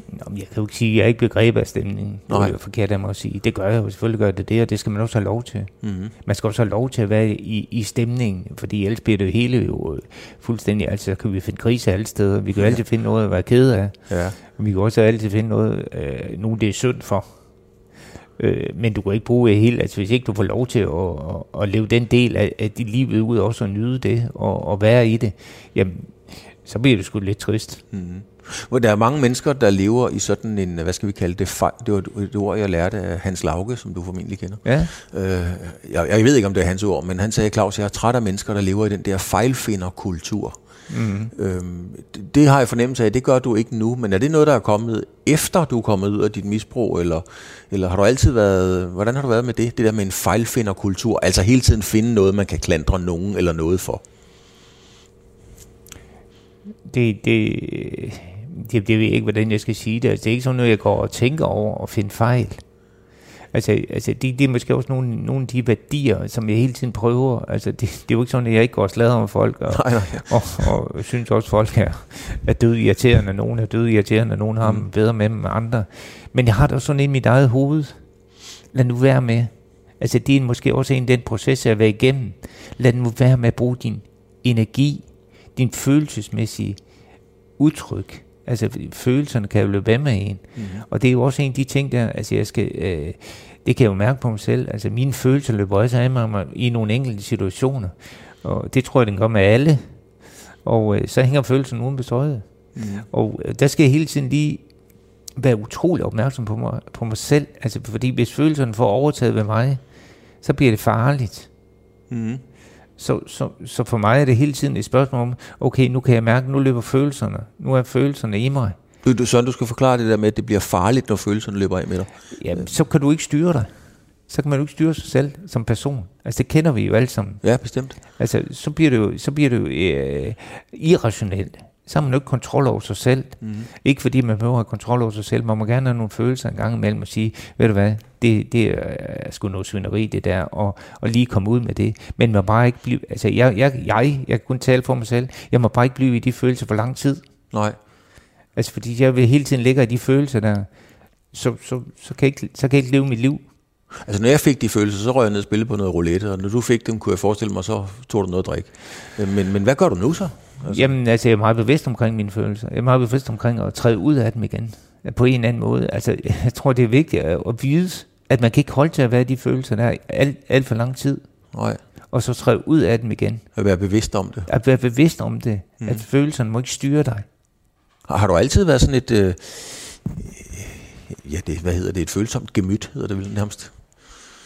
Nå, jeg kan jo ikke sige, at jeg ikke begrebet af stemningen. Nej. Det er jo forkert af mig at sige. Det gør jeg jo, selvfølgelig gør det det, og det skal man også have lov til. Mm-hmm. Man skal også have lov til at være i, i stemningen, fordi ellers bliver det hele jo øh, fuldstændig, altså kan vi finde krise alle steder. Vi kan jo ja. altid finde noget at være ked af. Ja. Vi kan også altid finde noget, øh, nu det er synd for. Øh, men du kan ikke bruge det hele, altså hvis ikke du får lov til at, at, at leve den del af, af dit liv ud, også at nyde det og, og være i det, jamen, så bliver det sgu lidt trist. Mm-hmm. Hvor der er mange mennesker, der lever i sådan en, hvad skal vi kalde det, fejl. Det var et ord, jeg lærte af Hans Lauke, som du formentlig kender. Ja. Øh, jeg, jeg ved ikke, om det er hans ord, men han sagde, Claus, jeg er træt af mennesker, der lever i den der fejlfinderkultur. Mm. Øhm, det, det har jeg fornemmelse af, det gør du ikke nu, men er det noget, der er kommet efter du er kommet ud af dit misbrug, eller, eller har du altid været, hvordan har du været med det, det der med en fejlfinderkultur, altså hele tiden finde noget, man kan klandre nogen eller noget for? Det, det, det, det ved jeg ikke, hvordan jeg skal sige det. Altså, det er ikke sådan noget, jeg går og tænker over og finder fejl. Altså, altså det, det er måske også nogle, nogle af de værdier, som jeg hele tiden prøver. Altså, det, det er jo ikke sådan, at jeg ikke går og slader om folk, og, nej, nej. Og, og, og synes også, at folk er, er døde irriterende. Nogen er døde irriterende, nogen har mm. bedre med dem end andre. Men jeg har da sådan i mit eget hoved. Lad nu være med. Altså, det er måske også en den proces, har været igennem. Lad nu være med at bruge din energi, din følelsesmæssige udtryk Altså følelserne kan jo løbe af med en. Mm. Og det er jo også en af de ting der, altså jeg skal, øh, det kan jeg jo mærke på mig selv. Altså mine følelser løber også af mig i nogle enkelte situationer. Og det tror jeg, den gør med alle. Og øh, så hænger følelsen uden bestøjet. Mm. Og øh, der skal jeg hele tiden lige være utrolig opmærksom på mig, på mig selv. Altså fordi hvis følelserne får overtaget ved mig, så bliver det farligt. Mm. Så, så, så for mig er det hele tiden et spørgsmål om, okay, nu kan jeg mærke, nu løber følelserne. Nu er følelserne i mig. Du, du, så du skal forklare det der med, at det bliver farligt, når følelserne løber af med dig. Jamen, så kan du ikke styre dig. Så kan man jo ikke styre sig selv som person. Altså, det kender vi jo alle sammen. Ja, bestemt. Altså, så bliver det jo, så bliver det jo øh, irrationelt så har man jo ikke kontrol over sig selv. Mm. Ikke fordi man behøver at have kontrol over sig selv, man må gerne have nogle følelser en gang imellem og sige, ved du hvad, det, det er sgu noget svineri det der, og, og lige komme ud med det. Men man må bare ikke blive, altså jeg, jeg, jeg, jeg kan kun tale for mig selv, jeg må bare ikke blive i de følelser for lang tid. Nej. Altså fordi jeg vil hele tiden ligge i de følelser der, så, så, så, kan jeg ikke, så kan jeg ikke leve mit liv. Altså når jeg fik de følelser, så røg jeg ned og spille på noget roulette, og når du fik dem, kunne jeg forestille mig, så tog du noget at drikke. Men, men hvad gør du nu så? Altså. Jamen, altså, jeg er meget bevidst omkring mine følelser. Jeg er meget bevidst omkring at træde ud af dem igen. På en eller anden måde. Altså, jeg tror, det er vigtigt at, at vide, at man kan ikke holde til at være de følelser der alt, alt for lang tid. Nej. Og så træde ud af dem igen. At være bevidst om det. At være bevidst om det. Mm. At følelserne må ikke styre dig. Har, har du altid været sådan et... Øh, ja, det, hvad hedder det? Et følsomt gemyt, hedder det vel nærmest?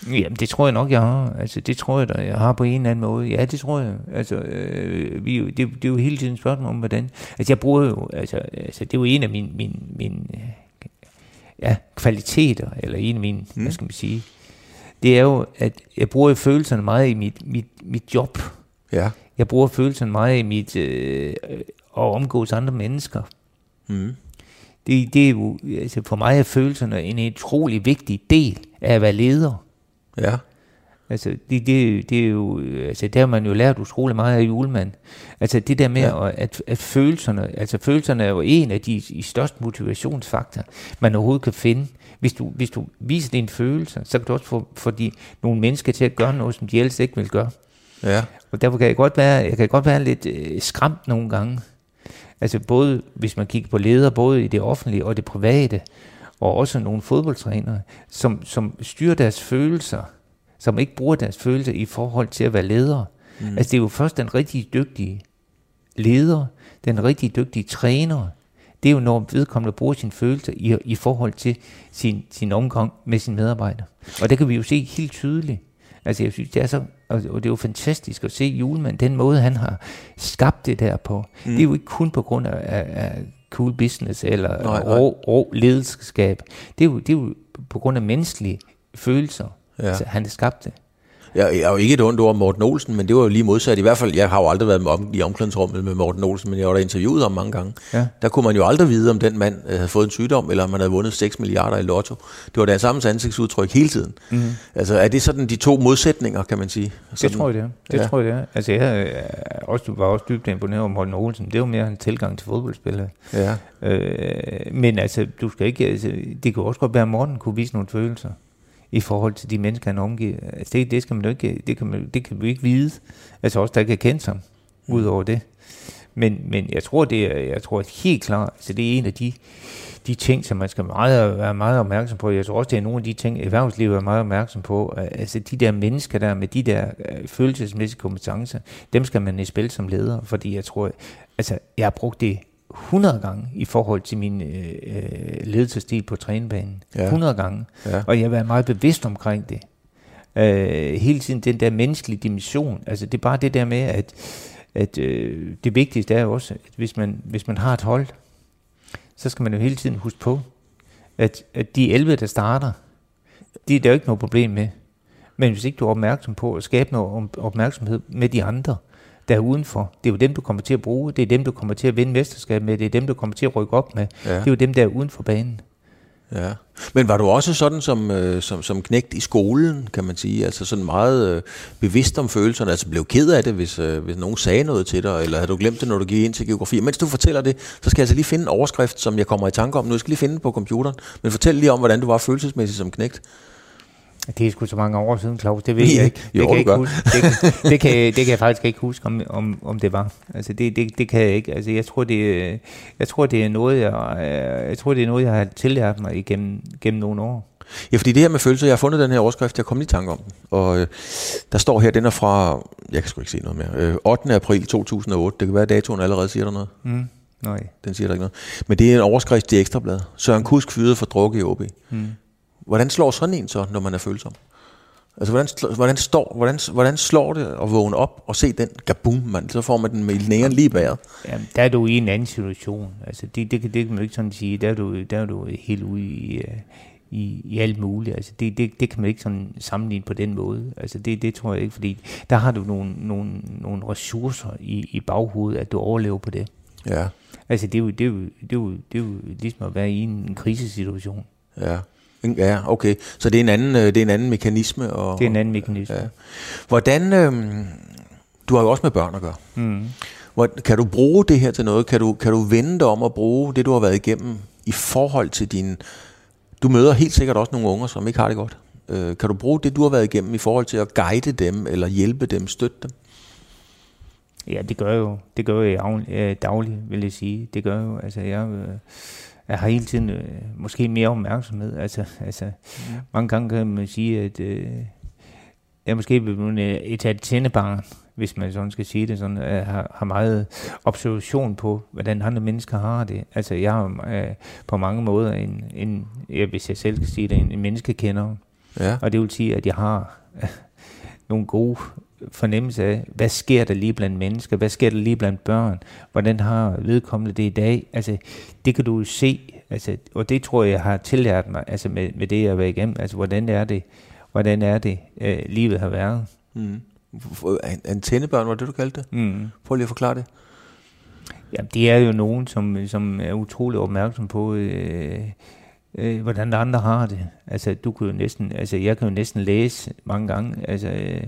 Jamen, det tror jeg nok, jeg har. Altså, det tror jeg da, jeg har på en eller anden måde. Ja, det tror jeg. Altså, øh, vi, det, det er jo hele tiden et spørgsmål om, hvordan... Altså, jeg bruger jo... Altså, altså det er jo en af mine, mine, mine ja, kvaliteter, eller en af mine, mm. hvad skal man sige, det er jo, at jeg bruger følelserne meget i mit, mit, mit job. Ja. Jeg bruger følelserne meget i mit... Øh, at omgås andre mennesker. Mm. Det, det er jo, altså for mig er følelserne en utrolig vigtig del af at være leder. Ja. Altså, det, det, det er jo, altså, der har man jo lært utrolig meget af julemand. Altså, det der med, ja. at, at følelserne, altså følelserne er jo en af de i største motivationsfaktorer, man overhovedet kan finde. Hvis du, hvis du viser dine følelser, så kan du også få, få de, nogle mennesker til at gøre noget, som de ellers ikke vil gøre. Ja. Og derfor kan jeg godt være, jeg kan godt være lidt øh, skræmt nogle gange. Altså både, hvis man kigger på ledere, både i det offentlige og det private, og også nogle fodboldtrænere, som, som styrer deres følelser, som ikke bruger deres følelser i forhold til at være ledere. Mm. Altså det er jo først den rigtig dygtige leder, den rigtig dygtige træner, det er jo når vedkommende bruger sin følelse i, i forhold til sin, sin omgang med sin medarbejder. Og det kan vi jo se helt tydeligt. Altså jeg synes, det er så, og det er jo fantastisk at se Julemand, den måde han har skabt det der på. Mm. Det er jo ikke kun på grund af, af, af cool business eller nej, rå, rå ledelseskab. Det er, jo, det er jo på grund af menneskelige følelser, ja. altså, han har skabt det. Jeg, jeg er jo ikke et ondt ord om Morten Olsen, men det var jo lige modsat. I hvert fald, jeg har jo aldrig været om, i omklædningsrummet med Morten Olsen, men jeg var der interviewet om mange gange. Ja. Der kunne man jo aldrig vide, om den mand øh, havde fået en sygdom, eller om man havde vundet 6 milliarder i lotto. Det var deres samme ansigtsudtryk hele tiden. Mm. Altså, er det sådan de to modsætninger, kan man sige? Sådan, det tror jeg, det er. Det ja. tror jeg, det er. Altså, jeg øh, også, var også dybt imponeret om Morten Olsen. Det var mere en tilgang til fodboldspillere. Ja. Øh, men altså, du skal ikke... Altså, det kunne også godt være, at Morten kunne vise nogle følelser i forhold til de mennesker, han omgiver. Altså det, det, skal man ikke, det kan, man, det kan vi ikke vide. Altså også, der ikke er kendt ham, mm. ud over det. Men, men jeg tror, det er, jeg tror helt klart, altså det er en af de, de ting, som man skal meget, være meget opmærksom på. Jeg tror også, det er nogle af de ting, erhvervslivet er meget opmærksom på. Altså de der mennesker der med de der øh, følelsesmæssige kompetencer, dem skal man i spil som leder, fordi jeg tror, altså jeg har brugt det 100 gange i forhold til min øh, øh, ledelsesstil på trænebanen. Ja. 100 gange. Ja. Og jeg har været meget bevidst omkring det. Øh, hele tiden den der menneskelige dimension. Altså det er bare det der med, at, at øh, det vigtigste er også, at hvis man, hvis man har et hold, så skal man jo hele tiden huske på, at, at de 11, der starter, de er der jo ikke noget problem med. Men hvis ikke du er opmærksom på at skabe noget opmærksomhed med de andre, der er udenfor. Det er jo dem, du kommer til at bruge. Det er dem, du kommer til at vinde mesterskab med. Det er dem, du kommer til at rykke op med. Ja. Det er jo dem, der er uden for banen. Ja. Men var du også sådan som, øh, som, som knægt i skolen, kan man sige? Altså sådan meget øh, bevidst om følelserne? Altså blev ked af det, hvis, øh, hvis nogen sagde noget til dig? Eller havde du glemt det, når du gik ind til geografi? Mens du fortæller det, så skal jeg altså lige finde en overskrift, som jeg kommer i tanke om. Nu skal jeg lige finde den på computeren. Men fortæl lige om, hvordan du var følelsesmæssigt som knægt. Det er sgu så mange år siden, Claus. Det ved jeg ikke. Det, jo, kan, jeg ikke huske. Det, det, kan, det kan jeg faktisk ikke huske, om, om, om det var. Altså, det, det, det kan jeg ikke. Altså, jeg tror, det, jeg tror, det er noget, jeg, jeg tror, det er noget, jeg har tillært mig igennem gennem nogle år. Ja, fordi det her med følelser, jeg har fundet den her overskrift, jeg kom lige i tanke om den. Og øh, der står her, den er fra, jeg kan sgu ikke se noget mere, øh, 8. april 2008. Det kan være, at datoen allerede siger der noget. Mm. Nej. Den siger der ikke noget. Men det er en overskrift til Ekstrabladet. Søren Kusk fyret for druk i OB. Mm. Hvordan slår sådan en så, når man er følsom? Altså, hvordan, hvordan, står, hvordan, hvordan slår det at vågne op og se den gabum, man, så får man den med næren lige bag. Ja, der er du i en anden situation. Altså, det, det, det, det kan man ikke sådan sige. Der er du, der er du helt ude i, øh, i, i alt muligt. Altså, det, det, det kan man ikke sådan sammenligne på den måde. Altså, det, det tror jeg ikke, fordi der har du nogle, nogle, nogle ressourcer i, i baghovedet, at du overlever på det. Ja. Altså, det er jo, det er jo, det er jo, det er jo ligesom at være i en krisesituation. Ja. Ja, okay. Så det er en anden, øh, det er en anden mekanisme. Og, det er en anden mekanisme. Ja. Hvordan, øhm, du har jo også med børn at gøre. Mm. Hvor, kan du bruge det her til noget? Kan du, kan du vende dig om at bruge det, du har været igennem i forhold til din... Du møder helt sikkert også nogle unger, som ikke har det godt. Øh, kan du bruge det, du har været igennem i forhold til at guide dem, eller hjælpe dem, støtte dem? Ja, det gør jeg jo. Det gør jeg øh, dagligt, vil jeg sige. Det gør jeg jo. Altså, jeg... Øh, jeg har hele tiden øh, måske mere opmærksomhed. Altså, altså mm. mange gange kan man sige, at øh, jeg måske vil et antennebarn, hvis man sådan skal sige det, sådan, øh, har, har meget observation på, hvordan andre mennesker har det. Altså jeg har øh, på mange måder en, en ja, hvis jeg selv skal sige det, en, en menneskekender. Ja. Og det vil sige, at jeg har øh, nogle gode fornemmelse af, hvad sker der lige blandt mennesker, hvad sker der lige blandt børn, hvordan har vedkommende det i dag, altså det kan du se, altså, og det tror jeg har tillært mig, altså med, med det jeg har været igennem, altså hvordan er det, hvordan er det, øh, livet har været. Mm. Antennebørn, var det du kaldte det? Mm. Prøv lige at forklare det. Ja, det er jo nogen, som, som er utrolig opmærksom på, øh, øh, hvordan andre har det. Altså, du kan jo næsten, altså, jeg kan jo næsten læse mange gange, altså, øh,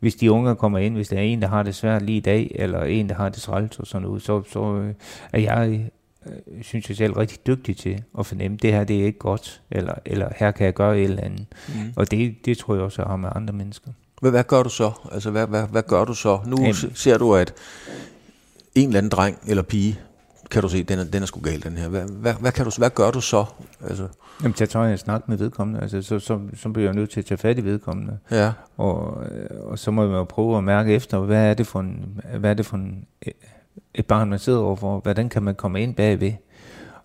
hvis de unge kommer ind, hvis der er en, der har det svært lige i dag, eller en, der har det trælt og sådan noget, så, så øh, er jeg, øh, synes jeg selv, rigtig dygtig til at fornemme, det her, det er ikke godt, eller, eller her kan jeg gøre et eller andet. Mm. Og det, det tror jeg også, jeg har med andre mennesker. Hvad, hvad gør du så? Altså, hvad, hvad, hvad gør du så? Nu Jamen. ser du, at en eller anden dreng eller pige kan du se, den er, den er sgu galt, den her. Hvad, hvad, hvad, kan du, hvad gør du så? Altså? Jamen, jeg tager jeg snak med vedkommende. Altså, så, så, så bliver jeg nødt til at tage fat i vedkommende. Ja. Og, og så må jeg jo prøve at mærke efter, hvad er det for en, hvad er det for en, et barn, man sidder overfor? Hvordan kan man komme ind bagved?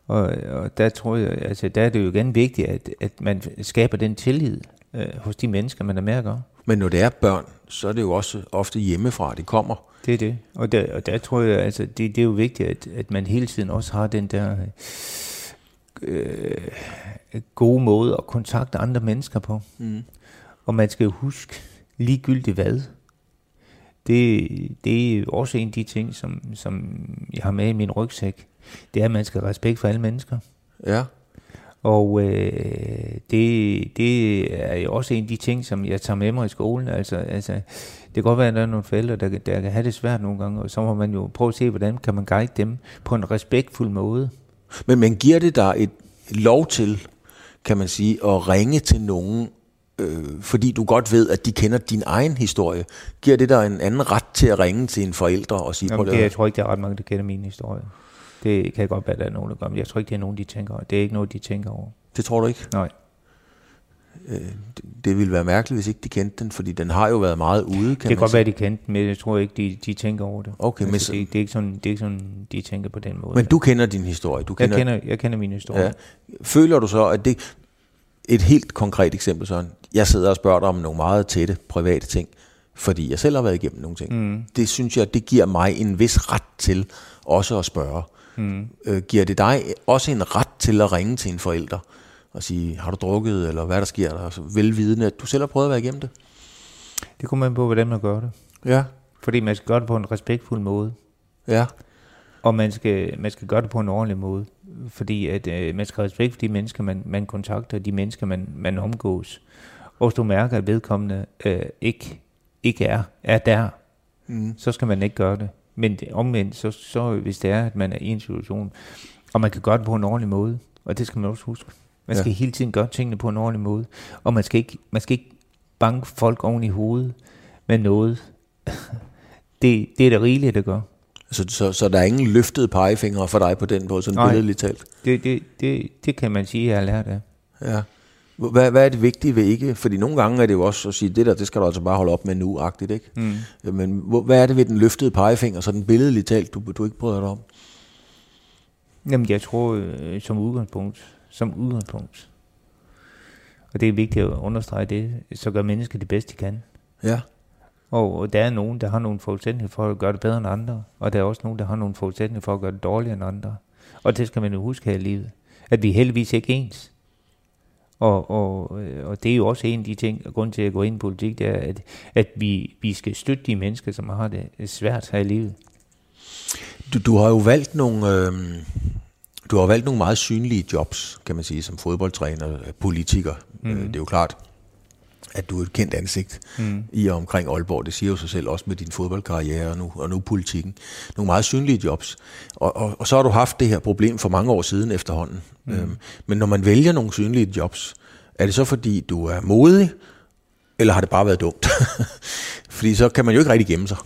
Og, og der tror jeg, altså der er det jo igen vigtigt, at, at man skaber den tillid øh, hos de mennesker, man er med at gøre. Men når det er børn, så er det jo også ofte hjemmefra, de kommer. Det er det. Og der, og der tror jeg, altså, det, det er jo vigtigt, at, at man hele tiden også har den der øh, gode måde at kontakte andre mennesker på. Mm. Og man skal jo huske ligegyldigt hvad. Det, det er også en af de ting, som, som jeg har med i min rygsæk. Det er, at man skal have respekt for alle mennesker. Ja. Og øh, det, det er jo også en af de ting, som jeg tager med mig i skolen. Altså, altså, kan godt være, at der er nogle forældre, der, der kan have det svært nogle gange, og så må man jo prøve at se, hvordan kan man guide dem på en respektfuld måde. Men, men giver det dig et lov til, kan man sige, at ringe til nogen, øh, fordi du godt ved, at de kender din egen historie? Giver det dig en anden ret til at ringe til en forælder og sige... Jamen, det, jeg tror ikke, der er ret mange, der kender min historie. Det kan godt være, at der er nogen, der gør, men jeg tror ikke, det er nogen, de tænker over. Det er ikke noget, de tænker over. Det tror du ikke? Nej. Øh, det, ville være mærkeligt, hvis ikke de kendte den, fordi den har jo været meget ude, kan Det kan godt være, de kendte den, men jeg tror ikke, de, de tænker over det. Okay, altså, men det, det, er ikke sådan, det er ikke sådan, de tænker på den måde. Men du kender din historie? Du kender, jeg, kender, jeg kender min historie. Ja. Føler du så, at det... Et helt konkret eksempel sådan. Jeg sidder og spørger dig om nogle meget tætte, private ting, fordi jeg selv har været igennem nogle ting. Mm. Det synes jeg, det giver mig en vis ret til også at spørge. Mm. Øh, giver det dig også en ret til at ringe til en forælder og sige, har du drukket, eller hvad der sker der, altså, velvidende, at du selv har prøvet at være igennem det? Det kommer man på, hvordan man gør det. Ja. Fordi man skal gøre det på en respektfuld måde. Ja. Og man skal, man skal gøre det på en ordentlig måde. Fordi at, øh, man skal have respekt for de mennesker, man, man kontakter, de mennesker, man, man omgås. Og hvis du mærker, at vedkommende øh, ikke, ikke er, er der, mm. så skal man ikke gøre det. Men det, omvendt, så, så hvis det er, at man er i en situation, og man kan gøre det på en ordentlig måde, og det skal man også huske. Man skal ja. hele tiden gøre tingene på en ordentlig måde, og man skal ikke, man skal ikke banke folk oven i hovedet med noget. det, det er det rigelige, det gør. Så, så, så der er ingen løftede pegefingre for dig på den måde, sådan billedligt talt? Det, det, det, det kan man sige, at jeg har lært af. Ja. Hvad, hvad er det vigtige ved ikke? Fordi nogle gange er det jo også at sige, det der, det skal du altså bare holde op med nu-agtigt, ikke? Mm. Men hvad er det ved den løftede pegefinger, så den billedligt talt, du, du ikke bryder dig om? Jamen, jeg tror øh, som udgangspunkt, som udgangspunkt, og det er vigtigt at understrege det, så gør mennesker det bedste, de kan. Ja. Og, og der er nogen, der har nogle forudsætninger for at gøre det bedre end andre, og der er også nogen, der har nogle forudsætninger for at gøre det dårligere end andre. Og det skal man jo huske her i livet, at vi er heldigvis ikke ens. Og, og, og det er jo også en af de ting, og grund til at gå ind i politik, det er, at, at vi, vi skal støtte de mennesker, som har det svært her i livet. Du, du har jo valgt nogle, øh, du har valgt nogle meget synlige jobs, kan man sige, som fodboldtræner, politiker. Mm. Øh, det er jo klart, at du er et kendt ansigt mm. i og omkring Aalborg. Det siger jo sig selv også med din fodboldkarriere og nu, og nu politikken. Nogle meget synlige jobs. Og, og, og så har du haft det her problem for mange år siden efterhånden. Mm. Øhm, men når man vælger nogle synlige jobs, er det så fordi du er modig, eller har det bare været dumt? fordi så kan man jo ikke rigtig gemme sig.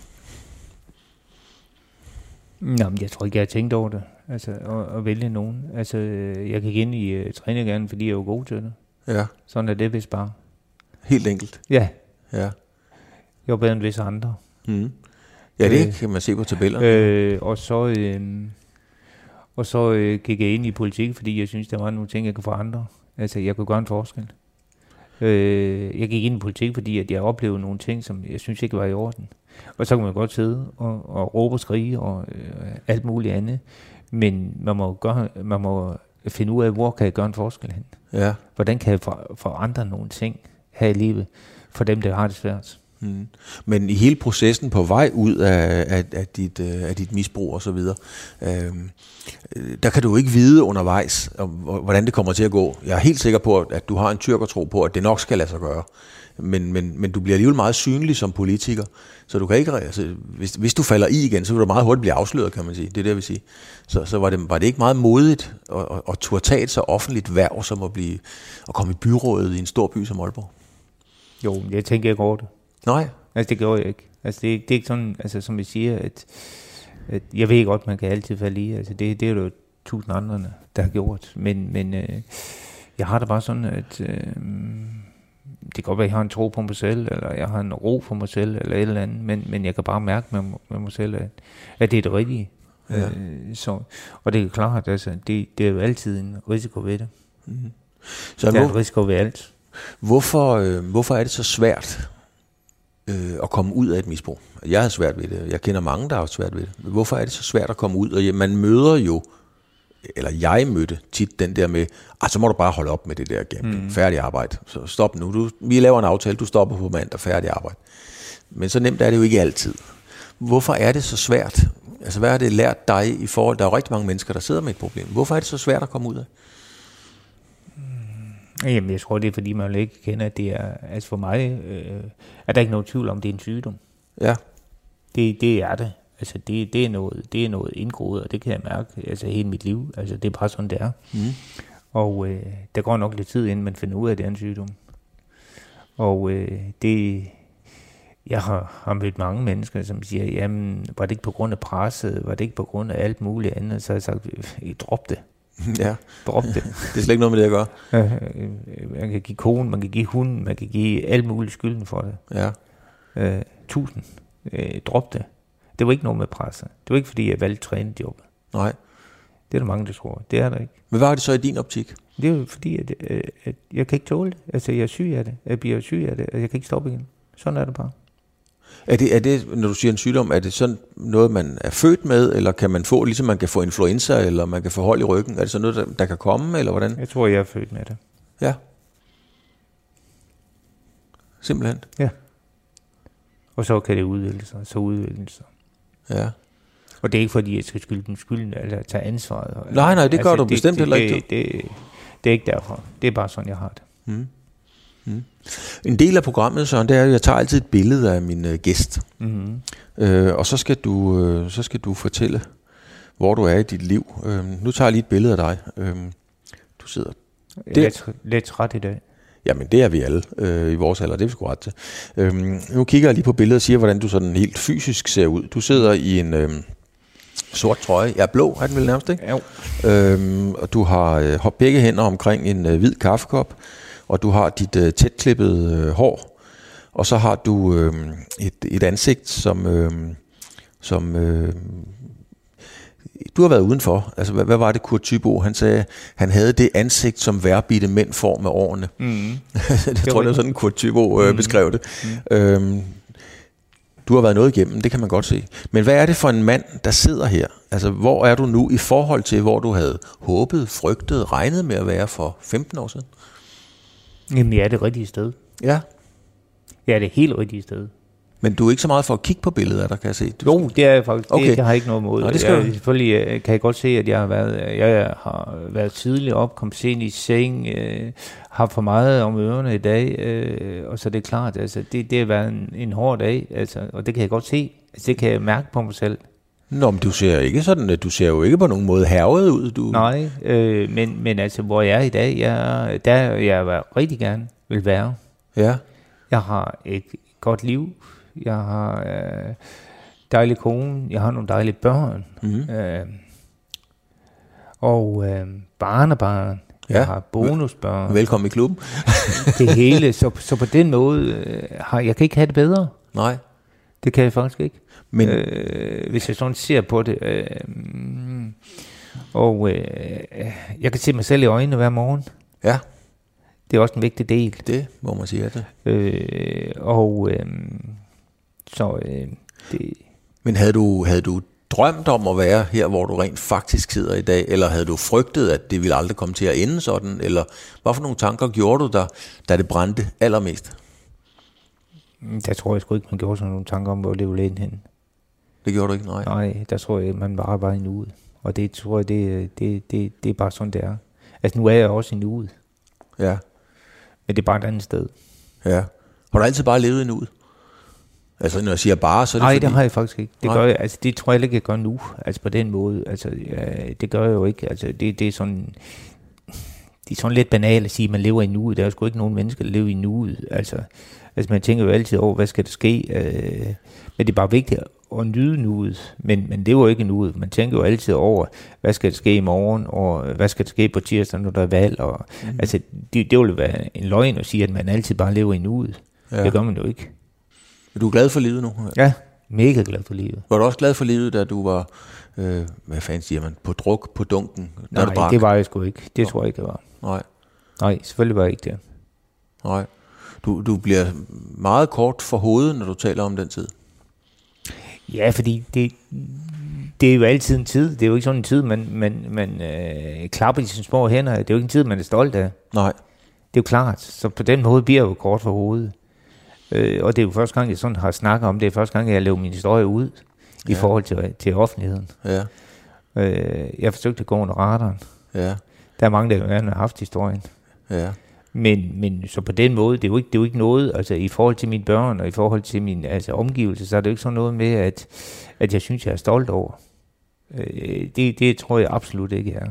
Nå, men jeg tror ikke, jeg har tænkt over det. Altså, at, at vælge nogen. Altså, jeg gik ind i uh, trænergærnen, fordi jeg var god til det. Ja. Sådan er det vist bare. Helt enkelt? Ja. Ja. Jeg var bedre end visse andre. Mm. Ja, det øh, kan man se på tabellerne. Øh, og så, øh, og så øh, gik jeg ind i politik, fordi jeg synes, der var nogle ting, jeg kunne forandre. Altså, jeg kunne gøre en forskel. Øh, jeg gik ind i politik, fordi at jeg oplevede nogle ting, som jeg synes ikke var i orden. Og så kan man godt sidde og, og råbe og skrige og øh, alt muligt andet. Men man må, gøre, man må finde ud af, hvor kan jeg gøre en forskel hen. Ja. Hvordan kan jeg for, forandre nogle ting her i livet for dem, der har det svært. Mm. Men i hele processen på vej ud af, af, af, dit, øh, af dit misbrug og så videre, øhm, øh, der kan du ikke vide undervejs, om, hvordan det kommer til at gå. Jeg er helt sikker på, at du har en tro på, at det nok skal lade sig gøre. Men, men, men du bliver alligevel meget synlig som politiker, så du kan ikke, altså, hvis, hvis du falder i igen, så vil du meget hurtigt blive afsløret, kan man sige. Det er det, jeg vil sige. Så, så var, det, var det ikke meget modigt at, at, at turde tage et så offentligt værv, som at, blive, at komme i byrådet i en stor by som Aalborg? Jo, jeg tænker ikke over det. Nej. Altså, det gjorde jeg ikke. Altså, det, det er ikke sådan, altså, som vi siger, at Jeg ved godt, man kan altid falde i. Altså det, det er jo tusind andre, der har gjort. Men, men øh, jeg har det bare sådan, at øh, det kan godt være, at jeg har en tro på mig selv, eller jeg har en ro for mig selv, eller et eller andet, men, men jeg kan bare mærke med, med mig selv, at, at det er det rigtige. Ja. Øh, så, og det er klart, altså, det, det er jo altid en risiko ved det. Mm-hmm. Så der er en risiko ved alt. Hvorfor, øh, hvorfor er det så svært øh, at komme ud af et misbrug? Jeg har svært ved det. Jeg kender mange, der har svært ved det. Hvorfor er det så svært at komme ud? Og man møder jo, eller jeg mødte tit den der med, ah, så må du bare holde op med det der gambling. Mm. Færdig arbejde. Så stop nu. Du, vi laver en aftale, du stopper på mandag, færdig arbejde. Men så nemt er det jo ikke altid. Hvorfor er det så svært? Altså, hvad har det lært dig i forhold? Der er jo rigtig mange mennesker, der sidder med et problem. Hvorfor er det så svært at komme ud af? Jamen, jeg tror, det er, fordi man ikke kender, at det er, altså for mig, øh, er der ikke nogen tvivl om, det er en sygdom. Ja. Det, det er det. Altså, det, det, er noget, det er noget indgroet, og det kan jeg mærke altså, hele mit liv. Altså, det er bare sådan, det er. Mm. Og øh, der går nok lidt tid, inden man finder ud af, at det er en sygdom. Og øh, det, jeg har, har mødt mange mennesker, som siger, jamen, var det ikke på grund af presset, var det ikke på grund af alt muligt andet, så har jeg sagt, drop det. Ja. Drop det. det er slet ikke noget med det at gøre. man kan give konen, man kan give hunden, man kan give alt muligt skylden for det. Ja. Uh, tusind. Uh, drop det. Det var ikke noget med presset. Det var ikke, fordi jeg valgte trænejobbet. Nej. Det er der mange, der tror. Det er der ikke. Men hvad er det så i din optik? Det er jo fordi, at, at jeg kan ikke tåle det. Altså, jeg er syg af det. Jeg bliver syg af det, og jeg kan ikke stoppe igen. Sådan er det bare. Er det, er det, når du siger en sygdom, er det sådan noget, man er født med, eller kan man få, ligesom man kan få influenza, eller man kan få hold i ryggen? Er det sådan noget, der, der kan komme, eller hvordan? Jeg tror, jeg er født med det. Ja. Simpelthen? Ja. Og så kan det udvikle sig, så udvikle sig. Ja. Og det er ikke fordi, jeg skal skylde dem skylden, eller tage ansvaret. Nej, nej, det gør altså, du det, bestemt det, heller ikke. Det, det, det er ikke derfor. Det er bare sådan, jeg har det. Mm. En del af programmet, Søren, det er, at jeg tager altid et billede af min øh, gæst. Mm-hmm. Øh, og så skal, du, øh, så skal du fortælle, hvor du er i dit liv. Øh, nu tager jeg lige et billede af dig. Øh, du sidder der. Lidt, lidt træt i dag. Jamen, det er vi alle øh, i vores alder, det er vi sgu ret til. Øh, nu kigger jeg lige på billedet og siger, hvordan du sådan helt fysisk ser ud. Du sidder i en... Øh, sort trøje. Ja, blå er den vel nærmest, ikke? Jo. Øhm, og du har øh, begge hænder omkring en øh, hvid kaffekop og du har dit øh, tætklippede øh, hår, og så har du øh, et, et ansigt, som, øh, som øh, du har været udenfor. Altså, hvad, hvad var det, Kurt Tybo? Han sagde, han havde det ansigt, som værbitte mænd får med årene. Mm. jeg tror, det er sådan, Kurt Tybo øh, mm. beskrev det. Mm. Øhm, du har været noget igennem, det kan man godt se. Men hvad er det for en mand, der sidder her? Altså, hvor er du nu i forhold til, hvor du havde håbet, frygtet, regnet med at være for 15 år siden? Jamen, jeg er det rigtige sted. Ja. Jeg er det helt rigtige sted. Men du er ikke så meget for at kigge på billeder, der kan jeg se. Du jo, det er jeg faktisk. Okay. Det, det har jeg ikke noget mod. Nå, det skal jeg, selvfølgelig øh, kan jeg godt se, at jeg har været, jeg har været tidligt op, kom sent i seng, øh, har for meget om ørerne i dag, øh, og så det er klart, altså, det, det har været en, en hård dag, altså, og det kan jeg godt se. Altså, det kan jeg mærke på mig selv. Nå, men du ser ikke sådan, du ser jo ikke på nogen måde hervet ud. Du... Nej, øh, men, men altså, hvor jeg er i dag, jeg, der jeg rigtig gerne vil være. Ja. Jeg har et godt liv. Jeg har øh, dejlig kone. Jeg har nogle dejlige børn. Mm-hmm. Øh, og øh, barnebarn. Ja. Jeg har bonusbørn. Velkommen i klubben. det hele. Så, så på den måde, øh, har, jeg kan ikke have det bedre. Nej. Det kan jeg faktisk ikke. Men, øh, hvis jeg sådan ser på det. Øh, og øh, jeg kan se mig selv i øjnene hver morgen. Ja. Det er også en vigtig del. Det må man sige, det. Øh, og øh, så øh, det... Men havde du, havde du drømt om at være her, hvor du rent faktisk sidder i dag, eller havde du frygtet, at det ville aldrig komme til at ende sådan, eller hvad for nogle tanker gjorde du der, da det brændte allermest? Der tror jeg sgu ikke, man gjorde sådan nogle tanker om, hvor det ville ende hen. Det gjorde du ikke, nej? Nej, der tror jeg, man bare var i nuet. Og det tror jeg, det, det, det, det er bare sådan, det er. Altså, nu er jeg også i nuet. Ja. Men det er bare et andet sted. Ja. Har du altid bare levet i nuet? Altså, når jeg siger bare, så er det Nej, fordi... det har jeg faktisk ikke. Det, gør jeg, altså, det tror jeg ikke, jeg gør nu. Altså, på den måde. Altså, ja, det gør jeg jo ikke. Altså, det, det er sådan... Det er sådan lidt banalt at sige, at man lever i nuet. Der er jo sgu ikke nogen mennesker, der lever i nuet. Altså, altså man tænker jo altid over, hvad skal der ske? Øh, men det er bare vigtigt at nyde nuet, men, men det var ikke nuet. Man tænker jo altid over, hvad skal der ske i morgen, og hvad skal der ske på tirsdag, når der er valg. Og, mm. Altså, det, det ville være en løgn at sige, at man altid bare lever i nuet. Ja. Det gør man jo ikke. Er du glad for livet nu? Ja, mega glad for livet. Var du også glad for livet, da du var, øh, hvad fanden siger man, på druk, på dunken? Nej, du det var jeg sgu ikke. Det Nå. tror jeg ikke, det var. Nej. Nej, selvfølgelig var jeg ikke det. Nej. Du, du bliver meget kort for hovedet, når du taler om den tid. Ja, fordi det, det er jo altid en tid. Det er jo ikke sådan en tid, man, man, man øh, klapper i sine små hænder. Det er jo ikke en tid, man er stolt af. Nej. Det er jo klart. Så på den måde bliver jeg jo kort for hovedet. Øh, og det er jo første gang, jeg sådan har snakket om det. Det er første gang, jeg laver min historie ud ja. i forhold til, til offentligheden. Ja. Øh, jeg forsøgte at gå under radaren. Ja. Der er mange, der har haft historien. Ja. Men, men så på den måde, det er, jo ikke, det er jo ikke noget, altså i forhold til mine børn og i forhold til min altså, omgivelse, så er det jo ikke sådan noget med, at, at jeg synes, jeg er stolt over. Øh, det, det tror jeg absolut ikke, jeg er.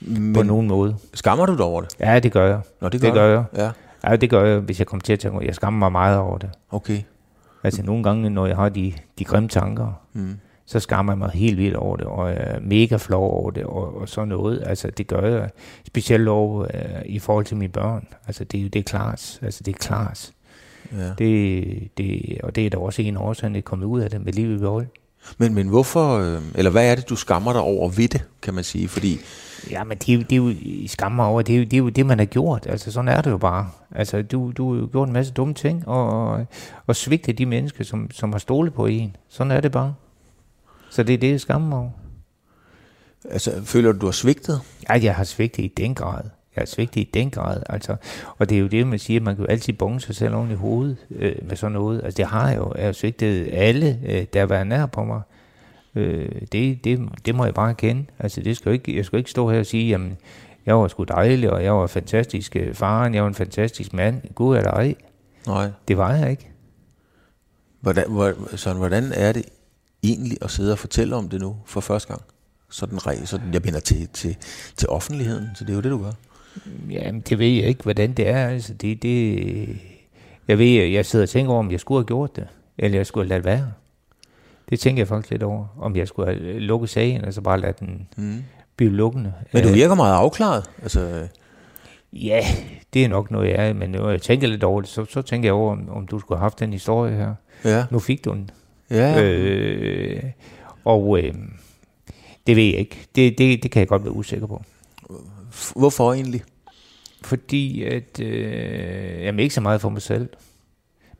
Men på nogen måde. Skammer du dig over det? Ja, det gør jeg. Nå, det gør, det gør jeg. Ja. ja, det gør jeg, hvis jeg kommer til at tænke, jeg skammer mig meget over det. Okay. Altså nogle gange, når jeg har de, de grimme tanker, mm så skammer jeg mig helt vildt over det, og er mega flov over det, og, og sådan noget. Altså, det gør jeg specielt over uh, i forhold til mine børn. Altså, det, det er klart. Altså, det er klart. Ja. Det, det, og det er da også en årsag, at det er kommet ud af det med livet i behold. Men, men hvorfor, øh, eller hvad er det, du skammer dig over ved det, kan man sige? Fordi Ja, men det, det er jo skammer over, det er, jo, det er jo det, man har gjort. Altså, sådan er det jo bare. Altså, du, du har jo gjort en masse dumme ting, og, og, og svigtet de mennesker, som, som har stolet på en. Sådan er det bare. Så det er det, jeg skammer over. Altså, føler du, du har svigtet? Ja, jeg har svigtet i den grad. Jeg har svigtet i den grad, altså. Og det er jo det, man siger, man kan jo altid bonge sig selv oven i hovedet øh, med sådan noget. Altså, det har jeg jo. Jeg har svigtet alle, øh, der har været nær på mig. Øh, det, det, det må jeg bare kende. Altså, det skal ikke, jeg skal ikke stå her og sige, jamen, jeg var sgu dejlig, og jeg var fantastisk øh, faren, jeg var en fantastisk mand. Gud er der ej. Nej. Det var jeg ikke. Hvordan, hvor, sådan, hvordan er det egentlig at sidde og fortælle om det nu for første gang? Sådan, sådan jeg binder til, til, til offentligheden, så det er jo det, du gør. Jamen, det ved jeg ikke, hvordan det er. Altså, det, det, jeg ved, jeg sidder og tænker over, om jeg skulle have gjort det, eller jeg skulle have ladet være. Det tænker jeg faktisk lidt over, om jeg skulle have lukket sagen, altså bare lade den mm. blive lukkende. Men du virker meget afklaret. Altså... Ja, det er nok noget, jeg er, men når jeg tænker lidt over det, så, så tænker jeg over, om, om du skulle have haft den historie her. Ja. Nu fik du den. Ja. Øh, og øh, det ved jeg ikke. Det, det, det kan jeg godt være usikker på. Hvorfor egentlig? Fordi at, øh, jamen ikke så meget for mig selv,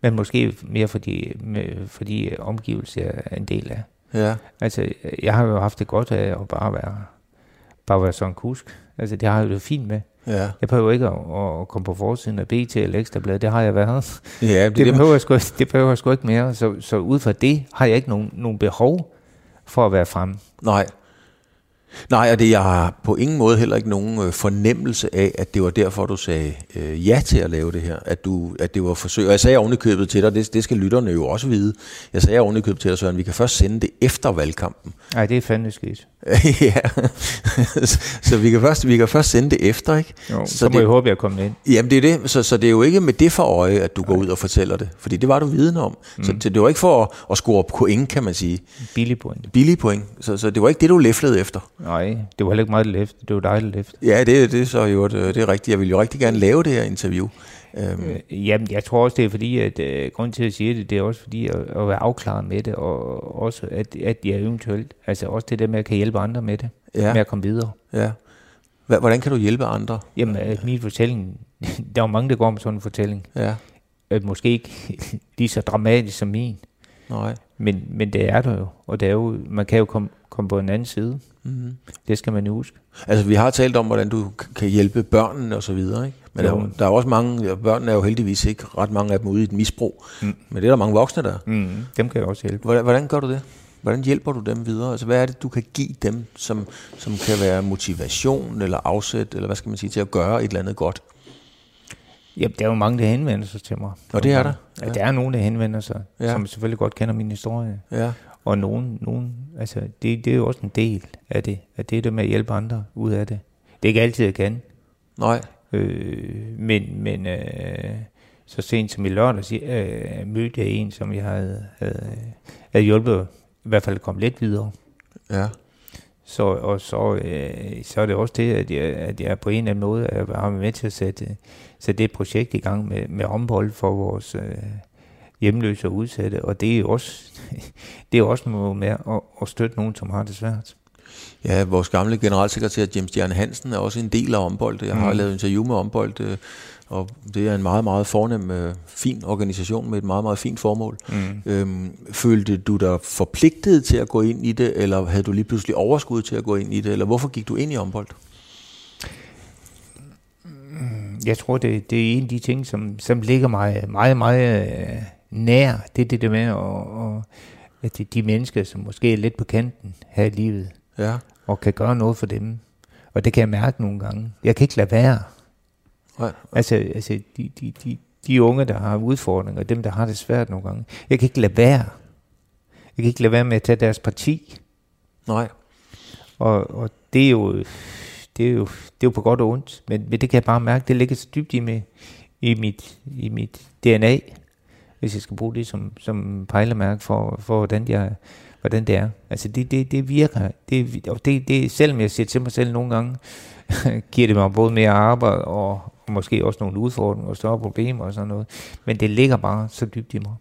men måske mere fordi, med, fordi omgivelser er en del af. Ja. Altså, jeg har jo haft det godt af at bare være, bare være sådan kusk. Altså, det har jeg jo det fint med. Ja. Jeg behøver ikke at, at komme på forsiden af BT eller Ekstrablad, det har jeg været. Ja, det, det, behøver jeg sgu, det behøver jeg sgu ikke mere, så, så ud fra det har jeg ikke nogen, nogen behov for at være fremme. Nej. Nej, og det, jeg har på ingen måde heller ikke nogen øh, fornemmelse af, at det var derfor, du sagde øh, ja til at lave det her. At, du, at det var forsøg. Og jeg sagde ovenikøbet til dig, det, det skal lytterne jo også vide. Jeg sagde ovenikøbet til dig, Søren, vi kan først sende det efter valgkampen. Nej, det er fandme skidt. ja, så vi kan, først, vi kan først sende det efter, ikke? Jo, så, så må det, jeg håbe, jeg kommer ind. Jamen det er det, så, så det er jo ikke med det for øje, at du går ud og fortæller det, fordi det var du viden om. Mm. Så det, det var ikke for at, at score point, kan man sige. Billig point. Billig point, så, så det var ikke det, du læflede efter. Nej, det var heller ikke meget læft, det var dejligt læft. Ja, det, det er så jo, det, det er rigtigt. Jeg ville jo rigtig gerne lave det her interview. Øhm. Øh, jamen, jeg tror også, det er fordi, at øh, grund til at sige det, det er også fordi at, at være afklaret med det, og også at, at jeg eventuelt, altså også det der med, at jeg kan hjælpe andre med det, ja. med at komme videre. Ja. Hvordan kan du hjælpe andre? Jamen, at min fortælling, der er jo mange, der går med sådan en fortælling. Ja. At måske ikke lige så dramatisk som min. Nej. Men, men det er der jo, og det er jo, man kan jo komme, komme på en anden side. Mm-hmm. Det skal man jo huske. Altså, vi har talt om, hvordan du kan hjælpe børnene og så videre, ikke? Men der, der er også mange, børnene er jo heldigvis ikke ret mange af dem ude i et misbrug. Mm. Men det er der mange voksne, der mm. Dem kan jeg også hjælpe. Hvordan, hvordan gør du det? Hvordan hjælper du dem videre? Altså, hvad er det, du kan give dem, som, som kan være motivation eller afsæt, eller hvad skal man sige, til at gøre et eller andet godt? Ja, der er jo mange, der henvender sig til mig. Og det er der? Ja. ja, der er nogen, der henvender sig, ja. som selvfølgelig godt kender min historie. Ja. Og nogen, nogen altså, det, det er jo også en del af det, at det er det med at hjælpe andre ud af det. Det er ikke altid, jeg kan. Nej. Øh, men men øh, så sent som i lørdags øh, mødte jeg en, som jeg havde, havde, havde hjulpet i hvert fald komme lidt videre. Ja. Så, og så, øh, så er det også det, at jeg, at jeg på en eller anden måde har med til at sætte, sætte det projekt i gang med, med ombold for vores øh, hjemløse og udsatte, og det er jo også, det er også noget med at, at støtte nogen, som har det svært. Ja, vores gamle generalsekretær James Stjerne Hansen er også en del af Ombold. Jeg har mm. lavet interview med Ombold, øh, og det er en meget, meget fornem, øh, fin organisation med et meget, meget fint formål. Mm. Øhm, følte du dig forpligtet til at gå ind i det, eller havde du lige pludselig overskud til at gå ind i det, eller hvorfor gik du ind i Ombold? Jeg tror, det, det er en af de ting, som, som ligger mig meget, meget øh, nær. Det er det der med, og, og, at de mennesker, som måske er lidt på kanten her i livet, ja. og kan gøre noget for dem. Og det kan jeg mærke nogle gange. Jeg kan ikke lade være. Nej. Altså, altså de, de, de, de unge, der har udfordringer, dem, der har det svært nogle gange. Jeg kan ikke lade være. Jeg kan ikke lade være med at tage deres parti. Nej. Og, og det er jo det er jo, det er jo på godt og ondt, men, men det kan jeg bare mærke, det ligger så dybt i, med, i, mit, i mit DNA, hvis jeg skal bruge det som, som pejlemærke for, for hvordan, jeg, hvordan det er. Altså det, det, det virker, det, og det, det, selvom jeg siger til mig selv nogle gange, giver det mig både mere arbejde og, og måske også nogle udfordringer og større problemer og sådan noget, men det ligger bare så dybt i mig.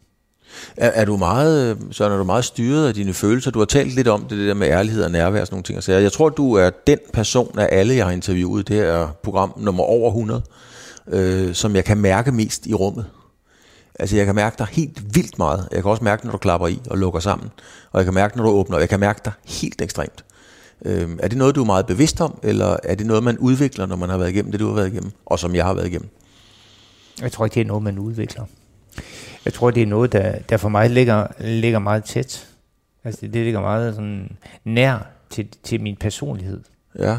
Er, er du meget, så er du meget styret af dine følelser? Du har talt lidt om det, det der med ærlighed og nærvær og sådan nogle ting. Så jeg tror, du er den person af alle, jeg har interviewet. Det er program nummer over 100, øh, som jeg kan mærke mest i rummet. Altså jeg kan mærke dig helt vildt meget. Jeg kan også mærke, når du klapper i og lukker sammen. Og jeg kan mærke, når du åbner. Jeg kan mærke dig helt ekstremt. Øh, er det noget, du er meget bevidst om, eller er det noget, man udvikler, når man har været igennem det, du har været igennem, og som jeg har været igennem? Jeg tror ikke, det er noget, man udvikler. Jeg tror, det er noget, der, der for mig ligger, ligger meget tæt. Altså, det, det ligger meget sådan nær til, til min personlighed. Ja.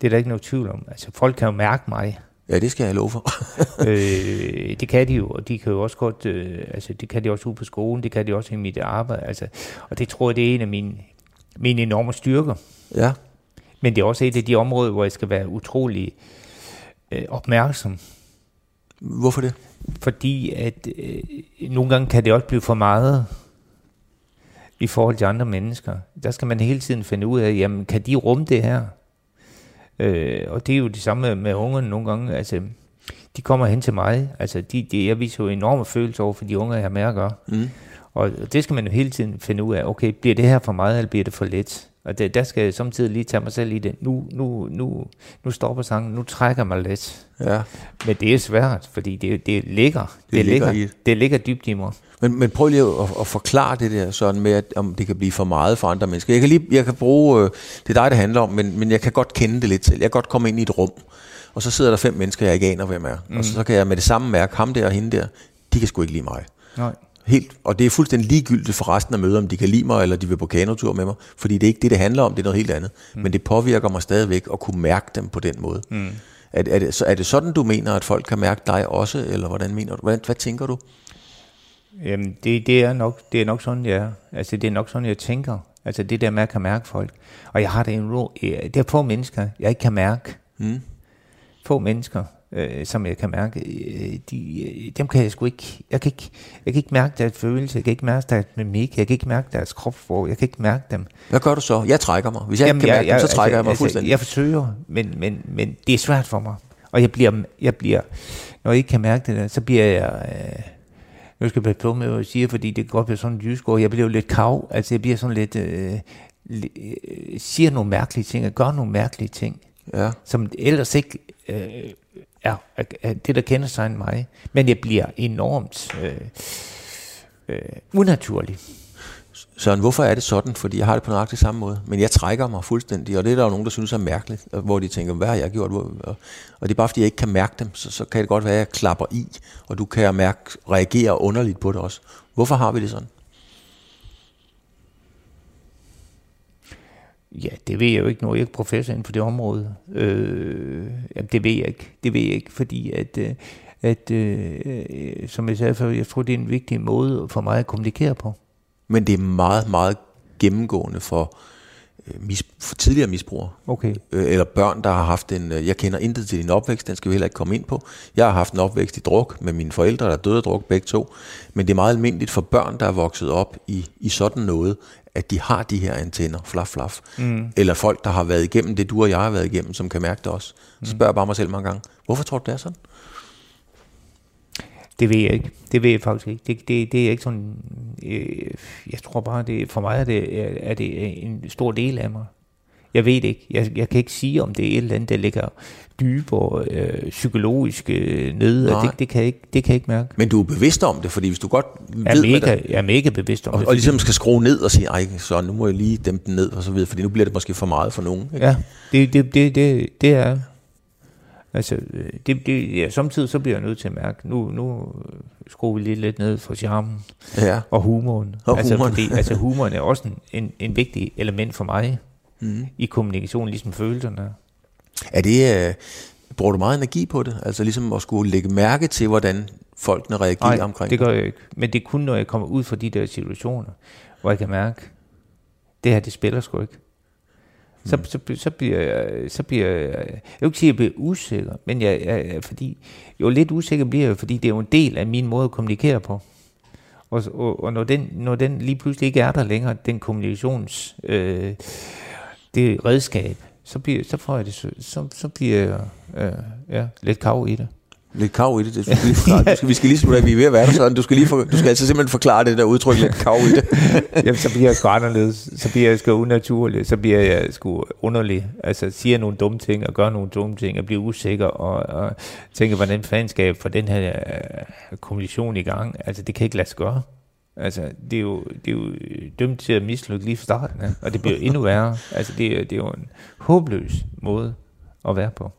Det er der ikke noget tvivl om. Altså, folk kan jo mærke mig. Ja, det skal jeg love for. øh, det kan de jo, og de kan jo også godt, øh, altså det kan de også ude på skolen, det kan de også i mit arbejde, altså, og det tror jeg, det er en af mine, mine enorme styrker. Ja. Men det er også et af de områder, hvor jeg skal være utrolig øh, opmærksom. Hvorfor det? Fordi at øh, nogle gange kan det også blive for meget i forhold til andre mennesker. Der skal man hele tiden finde ud af, jamen kan de rumme det her? Øh, og det er jo det samme med, ungerne nogle gange. Altså, de kommer hen til mig. Altså, de, de, jeg viser jo enorme følelser over for de unge, jeg har med at gøre. Mm. Og det skal man jo hele tiden finde ud af. Okay, bliver det her for meget, eller bliver det for let? Og det, der skal jeg samtidig lige tage mig selv i det. Nu, nu, nu, nu stopper sangen, nu trækker mig lidt. Ja. Men det er svært, fordi det, det ligger. Det, det ligger, ligger, det ligger dybt i mig. Men, men prøv lige at, at forklare det der sådan med, at, om det kan blive for meget for andre mennesker. Jeg kan, lige, jeg kan bruge, øh, det er dig, det handler om, men, men jeg kan godt kende det lidt selv. Jeg kan godt komme ind i et rum, og så sidder der fem mennesker, jeg ikke aner, hvem er. Mm. Og så, så kan jeg med det samme mærke, ham der og hende der, de kan sgu ikke lide mig. Nej. Helt, og det er fuldstændig ligegyldigt for resten af møder, om de kan lide mig, eller de vil på kanotur med mig, fordi det er ikke det, det handler om, det er noget helt andet. Mm. Men det påvirker mig stadigvæk at kunne mærke dem på den måde. Mm. Er, er, det, er det sådan, du mener, at folk kan mærke dig også, eller hvordan mener du? Hvad, hvad tænker du? Jamen, det, det, er nok, det er nok sådan, jeg er. Altså, det er nok sådan, jeg tænker. Altså, det der med at kan mærke folk. Og jeg har det en ro. Det er få mennesker, jeg ikke kan mærke. Mm. Få mennesker, øh, som jeg kan mærke, øh, de, øh, dem kan jeg sgu ikke, jeg kan ikke, jeg kan ikke mærke deres følelse, jeg kan ikke mærke deres mimik, jeg kan ikke mærke deres kropsprog, jeg kan ikke mærke dem. Hvad gør du så? Jeg trækker mig. Hvis jeg Jamen, ikke kan jeg, mærke jeg, dem, så trækker altså, jeg mig altså, fuldstændig. Jeg forsøger, men, men, men det er svært for mig. Og jeg bliver, jeg bliver når jeg ikke kan mærke det der, så bliver jeg, øh, nu skal jeg på med, hvad jeg siger, fordi det kan godt være sådan en jysk jeg bliver jo lidt kav, altså jeg bliver sådan lidt, øh, øh, siger nogle mærkelige ting, og gør nogle mærkelige ting, ja. som ellers ikke øh, er, er, det, der kender sig mig. Men jeg bliver enormt øh, øh, unaturlig. Søren, hvorfor er det sådan? Fordi jeg har det på nøjagtig samme måde. Men jeg trækker mig fuldstændig, og det er der jo nogen, der synes er mærkeligt, hvor de tænker, hvad har jeg gjort? Og det er bare, fordi jeg ikke kan mærke dem, så, så kan det godt være, at jeg klapper i, og du kan mærke, reagere underligt på det også. Hvorfor har vi det sådan? Ja, det ved jeg jo ikke, når jeg ikke professor inden for det område. Øh, jamen, det ved jeg ikke. Det ved jeg ikke, fordi at, øh, at øh, øh, som jeg sagde før, jeg tror, det er en vigtig måde for mig at kommunikere på. Men det er meget, meget gennemgående for, øh, mis, for tidligere misbrugere. Okay. Øh, eller børn, der har haft en... Øh, jeg kender intet til din opvækst, den skal vi heller ikke komme ind på. Jeg har haft en opvækst i druk med mine forældre, der døde af druk begge to. Men det er meget almindeligt for børn, der er vokset op i, i sådan noget, at de har de her antenner, flaf, flaf. Mm. Eller folk, der har været igennem det, du og jeg har været igennem, som kan mærke det også. Så spørger jeg bare mig selv mange gange, hvorfor tror du, det er sådan? Det ved jeg ikke. Det ved jeg faktisk ikke. Det, det, det er ikke sådan... Øh, jeg tror bare, det, for mig er det, er det en stor del af mig. Jeg ved ikke. Jeg, jeg kan ikke sige, om det er et eller andet, der ligger dybere øh, psykologisk øh, nede. Det, det, kan jeg ikke, det kan jeg ikke mærke. Men du er bevidst om det, fordi hvis du godt jeg ved, mega, det, jeg er mega bevidst om og, det. Og ligesom skal skrue ned og sige, ej, så nu må jeg lige dæmpe den ned og så videre, fordi nu bliver det måske for meget for nogen. Ikke? Ja, det, det, det, det, det er... Altså, det, det, ja, samtidig så bliver jeg nødt til at mærke, nu, nu skruer vi lige lidt ned for charmen ja. og humoren. Og altså, humoren. Fordi, altså, humoren er også en, en, en vigtig element for mig mm. i kommunikation, ligesom følelserne. Er det, uh, bruger du meget energi på det? Altså ligesom at skulle lægge mærke til, hvordan folkene reagerer Nej, omkring det gør jeg ikke. Men det er kun, når jeg kommer ud fra de der situationer, hvor jeg kan mærke, det her, det spiller sgu ikke. Så, mm. så, så, bliver jeg, så bliver jeg, jeg vil ikke sige, at jeg bliver usikker, men jeg, jeg, fordi, jo lidt usikker bliver jeg, fordi det er jo en del af min måde at kommunikere på. Og, og, og når, den, når den lige pludselig ikke er der længere, den kommunikations, øh, det redskab, så, bliver, så får jeg det, så, så bliver jeg øh, ja, lidt kav i det. Lidt kav i det, det skal lige forklare. Du skal, vi skal lige slutte, at vi er ved at være der sådan. Du skal, lige for, du skal altså simpelthen forklare det der udtryk, lidt kav i det. Jamen, så bliver jeg sgu anderledes. Så bliver jeg sgu unaturlig. Så bliver jeg sgu underlig. Altså, siger nogle dumme ting og gør nogle dumme ting og bliver usikker og, og tænker, hvordan fanden skal jeg få den her uh, kommunikation i gang? Altså, det kan ikke lade sig gøre. Altså, det er, jo, det er jo dømt til at mislykke lige fra starten, ja. og det bliver endnu værre. Altså, det er, det er jo en håbløs måde at være på.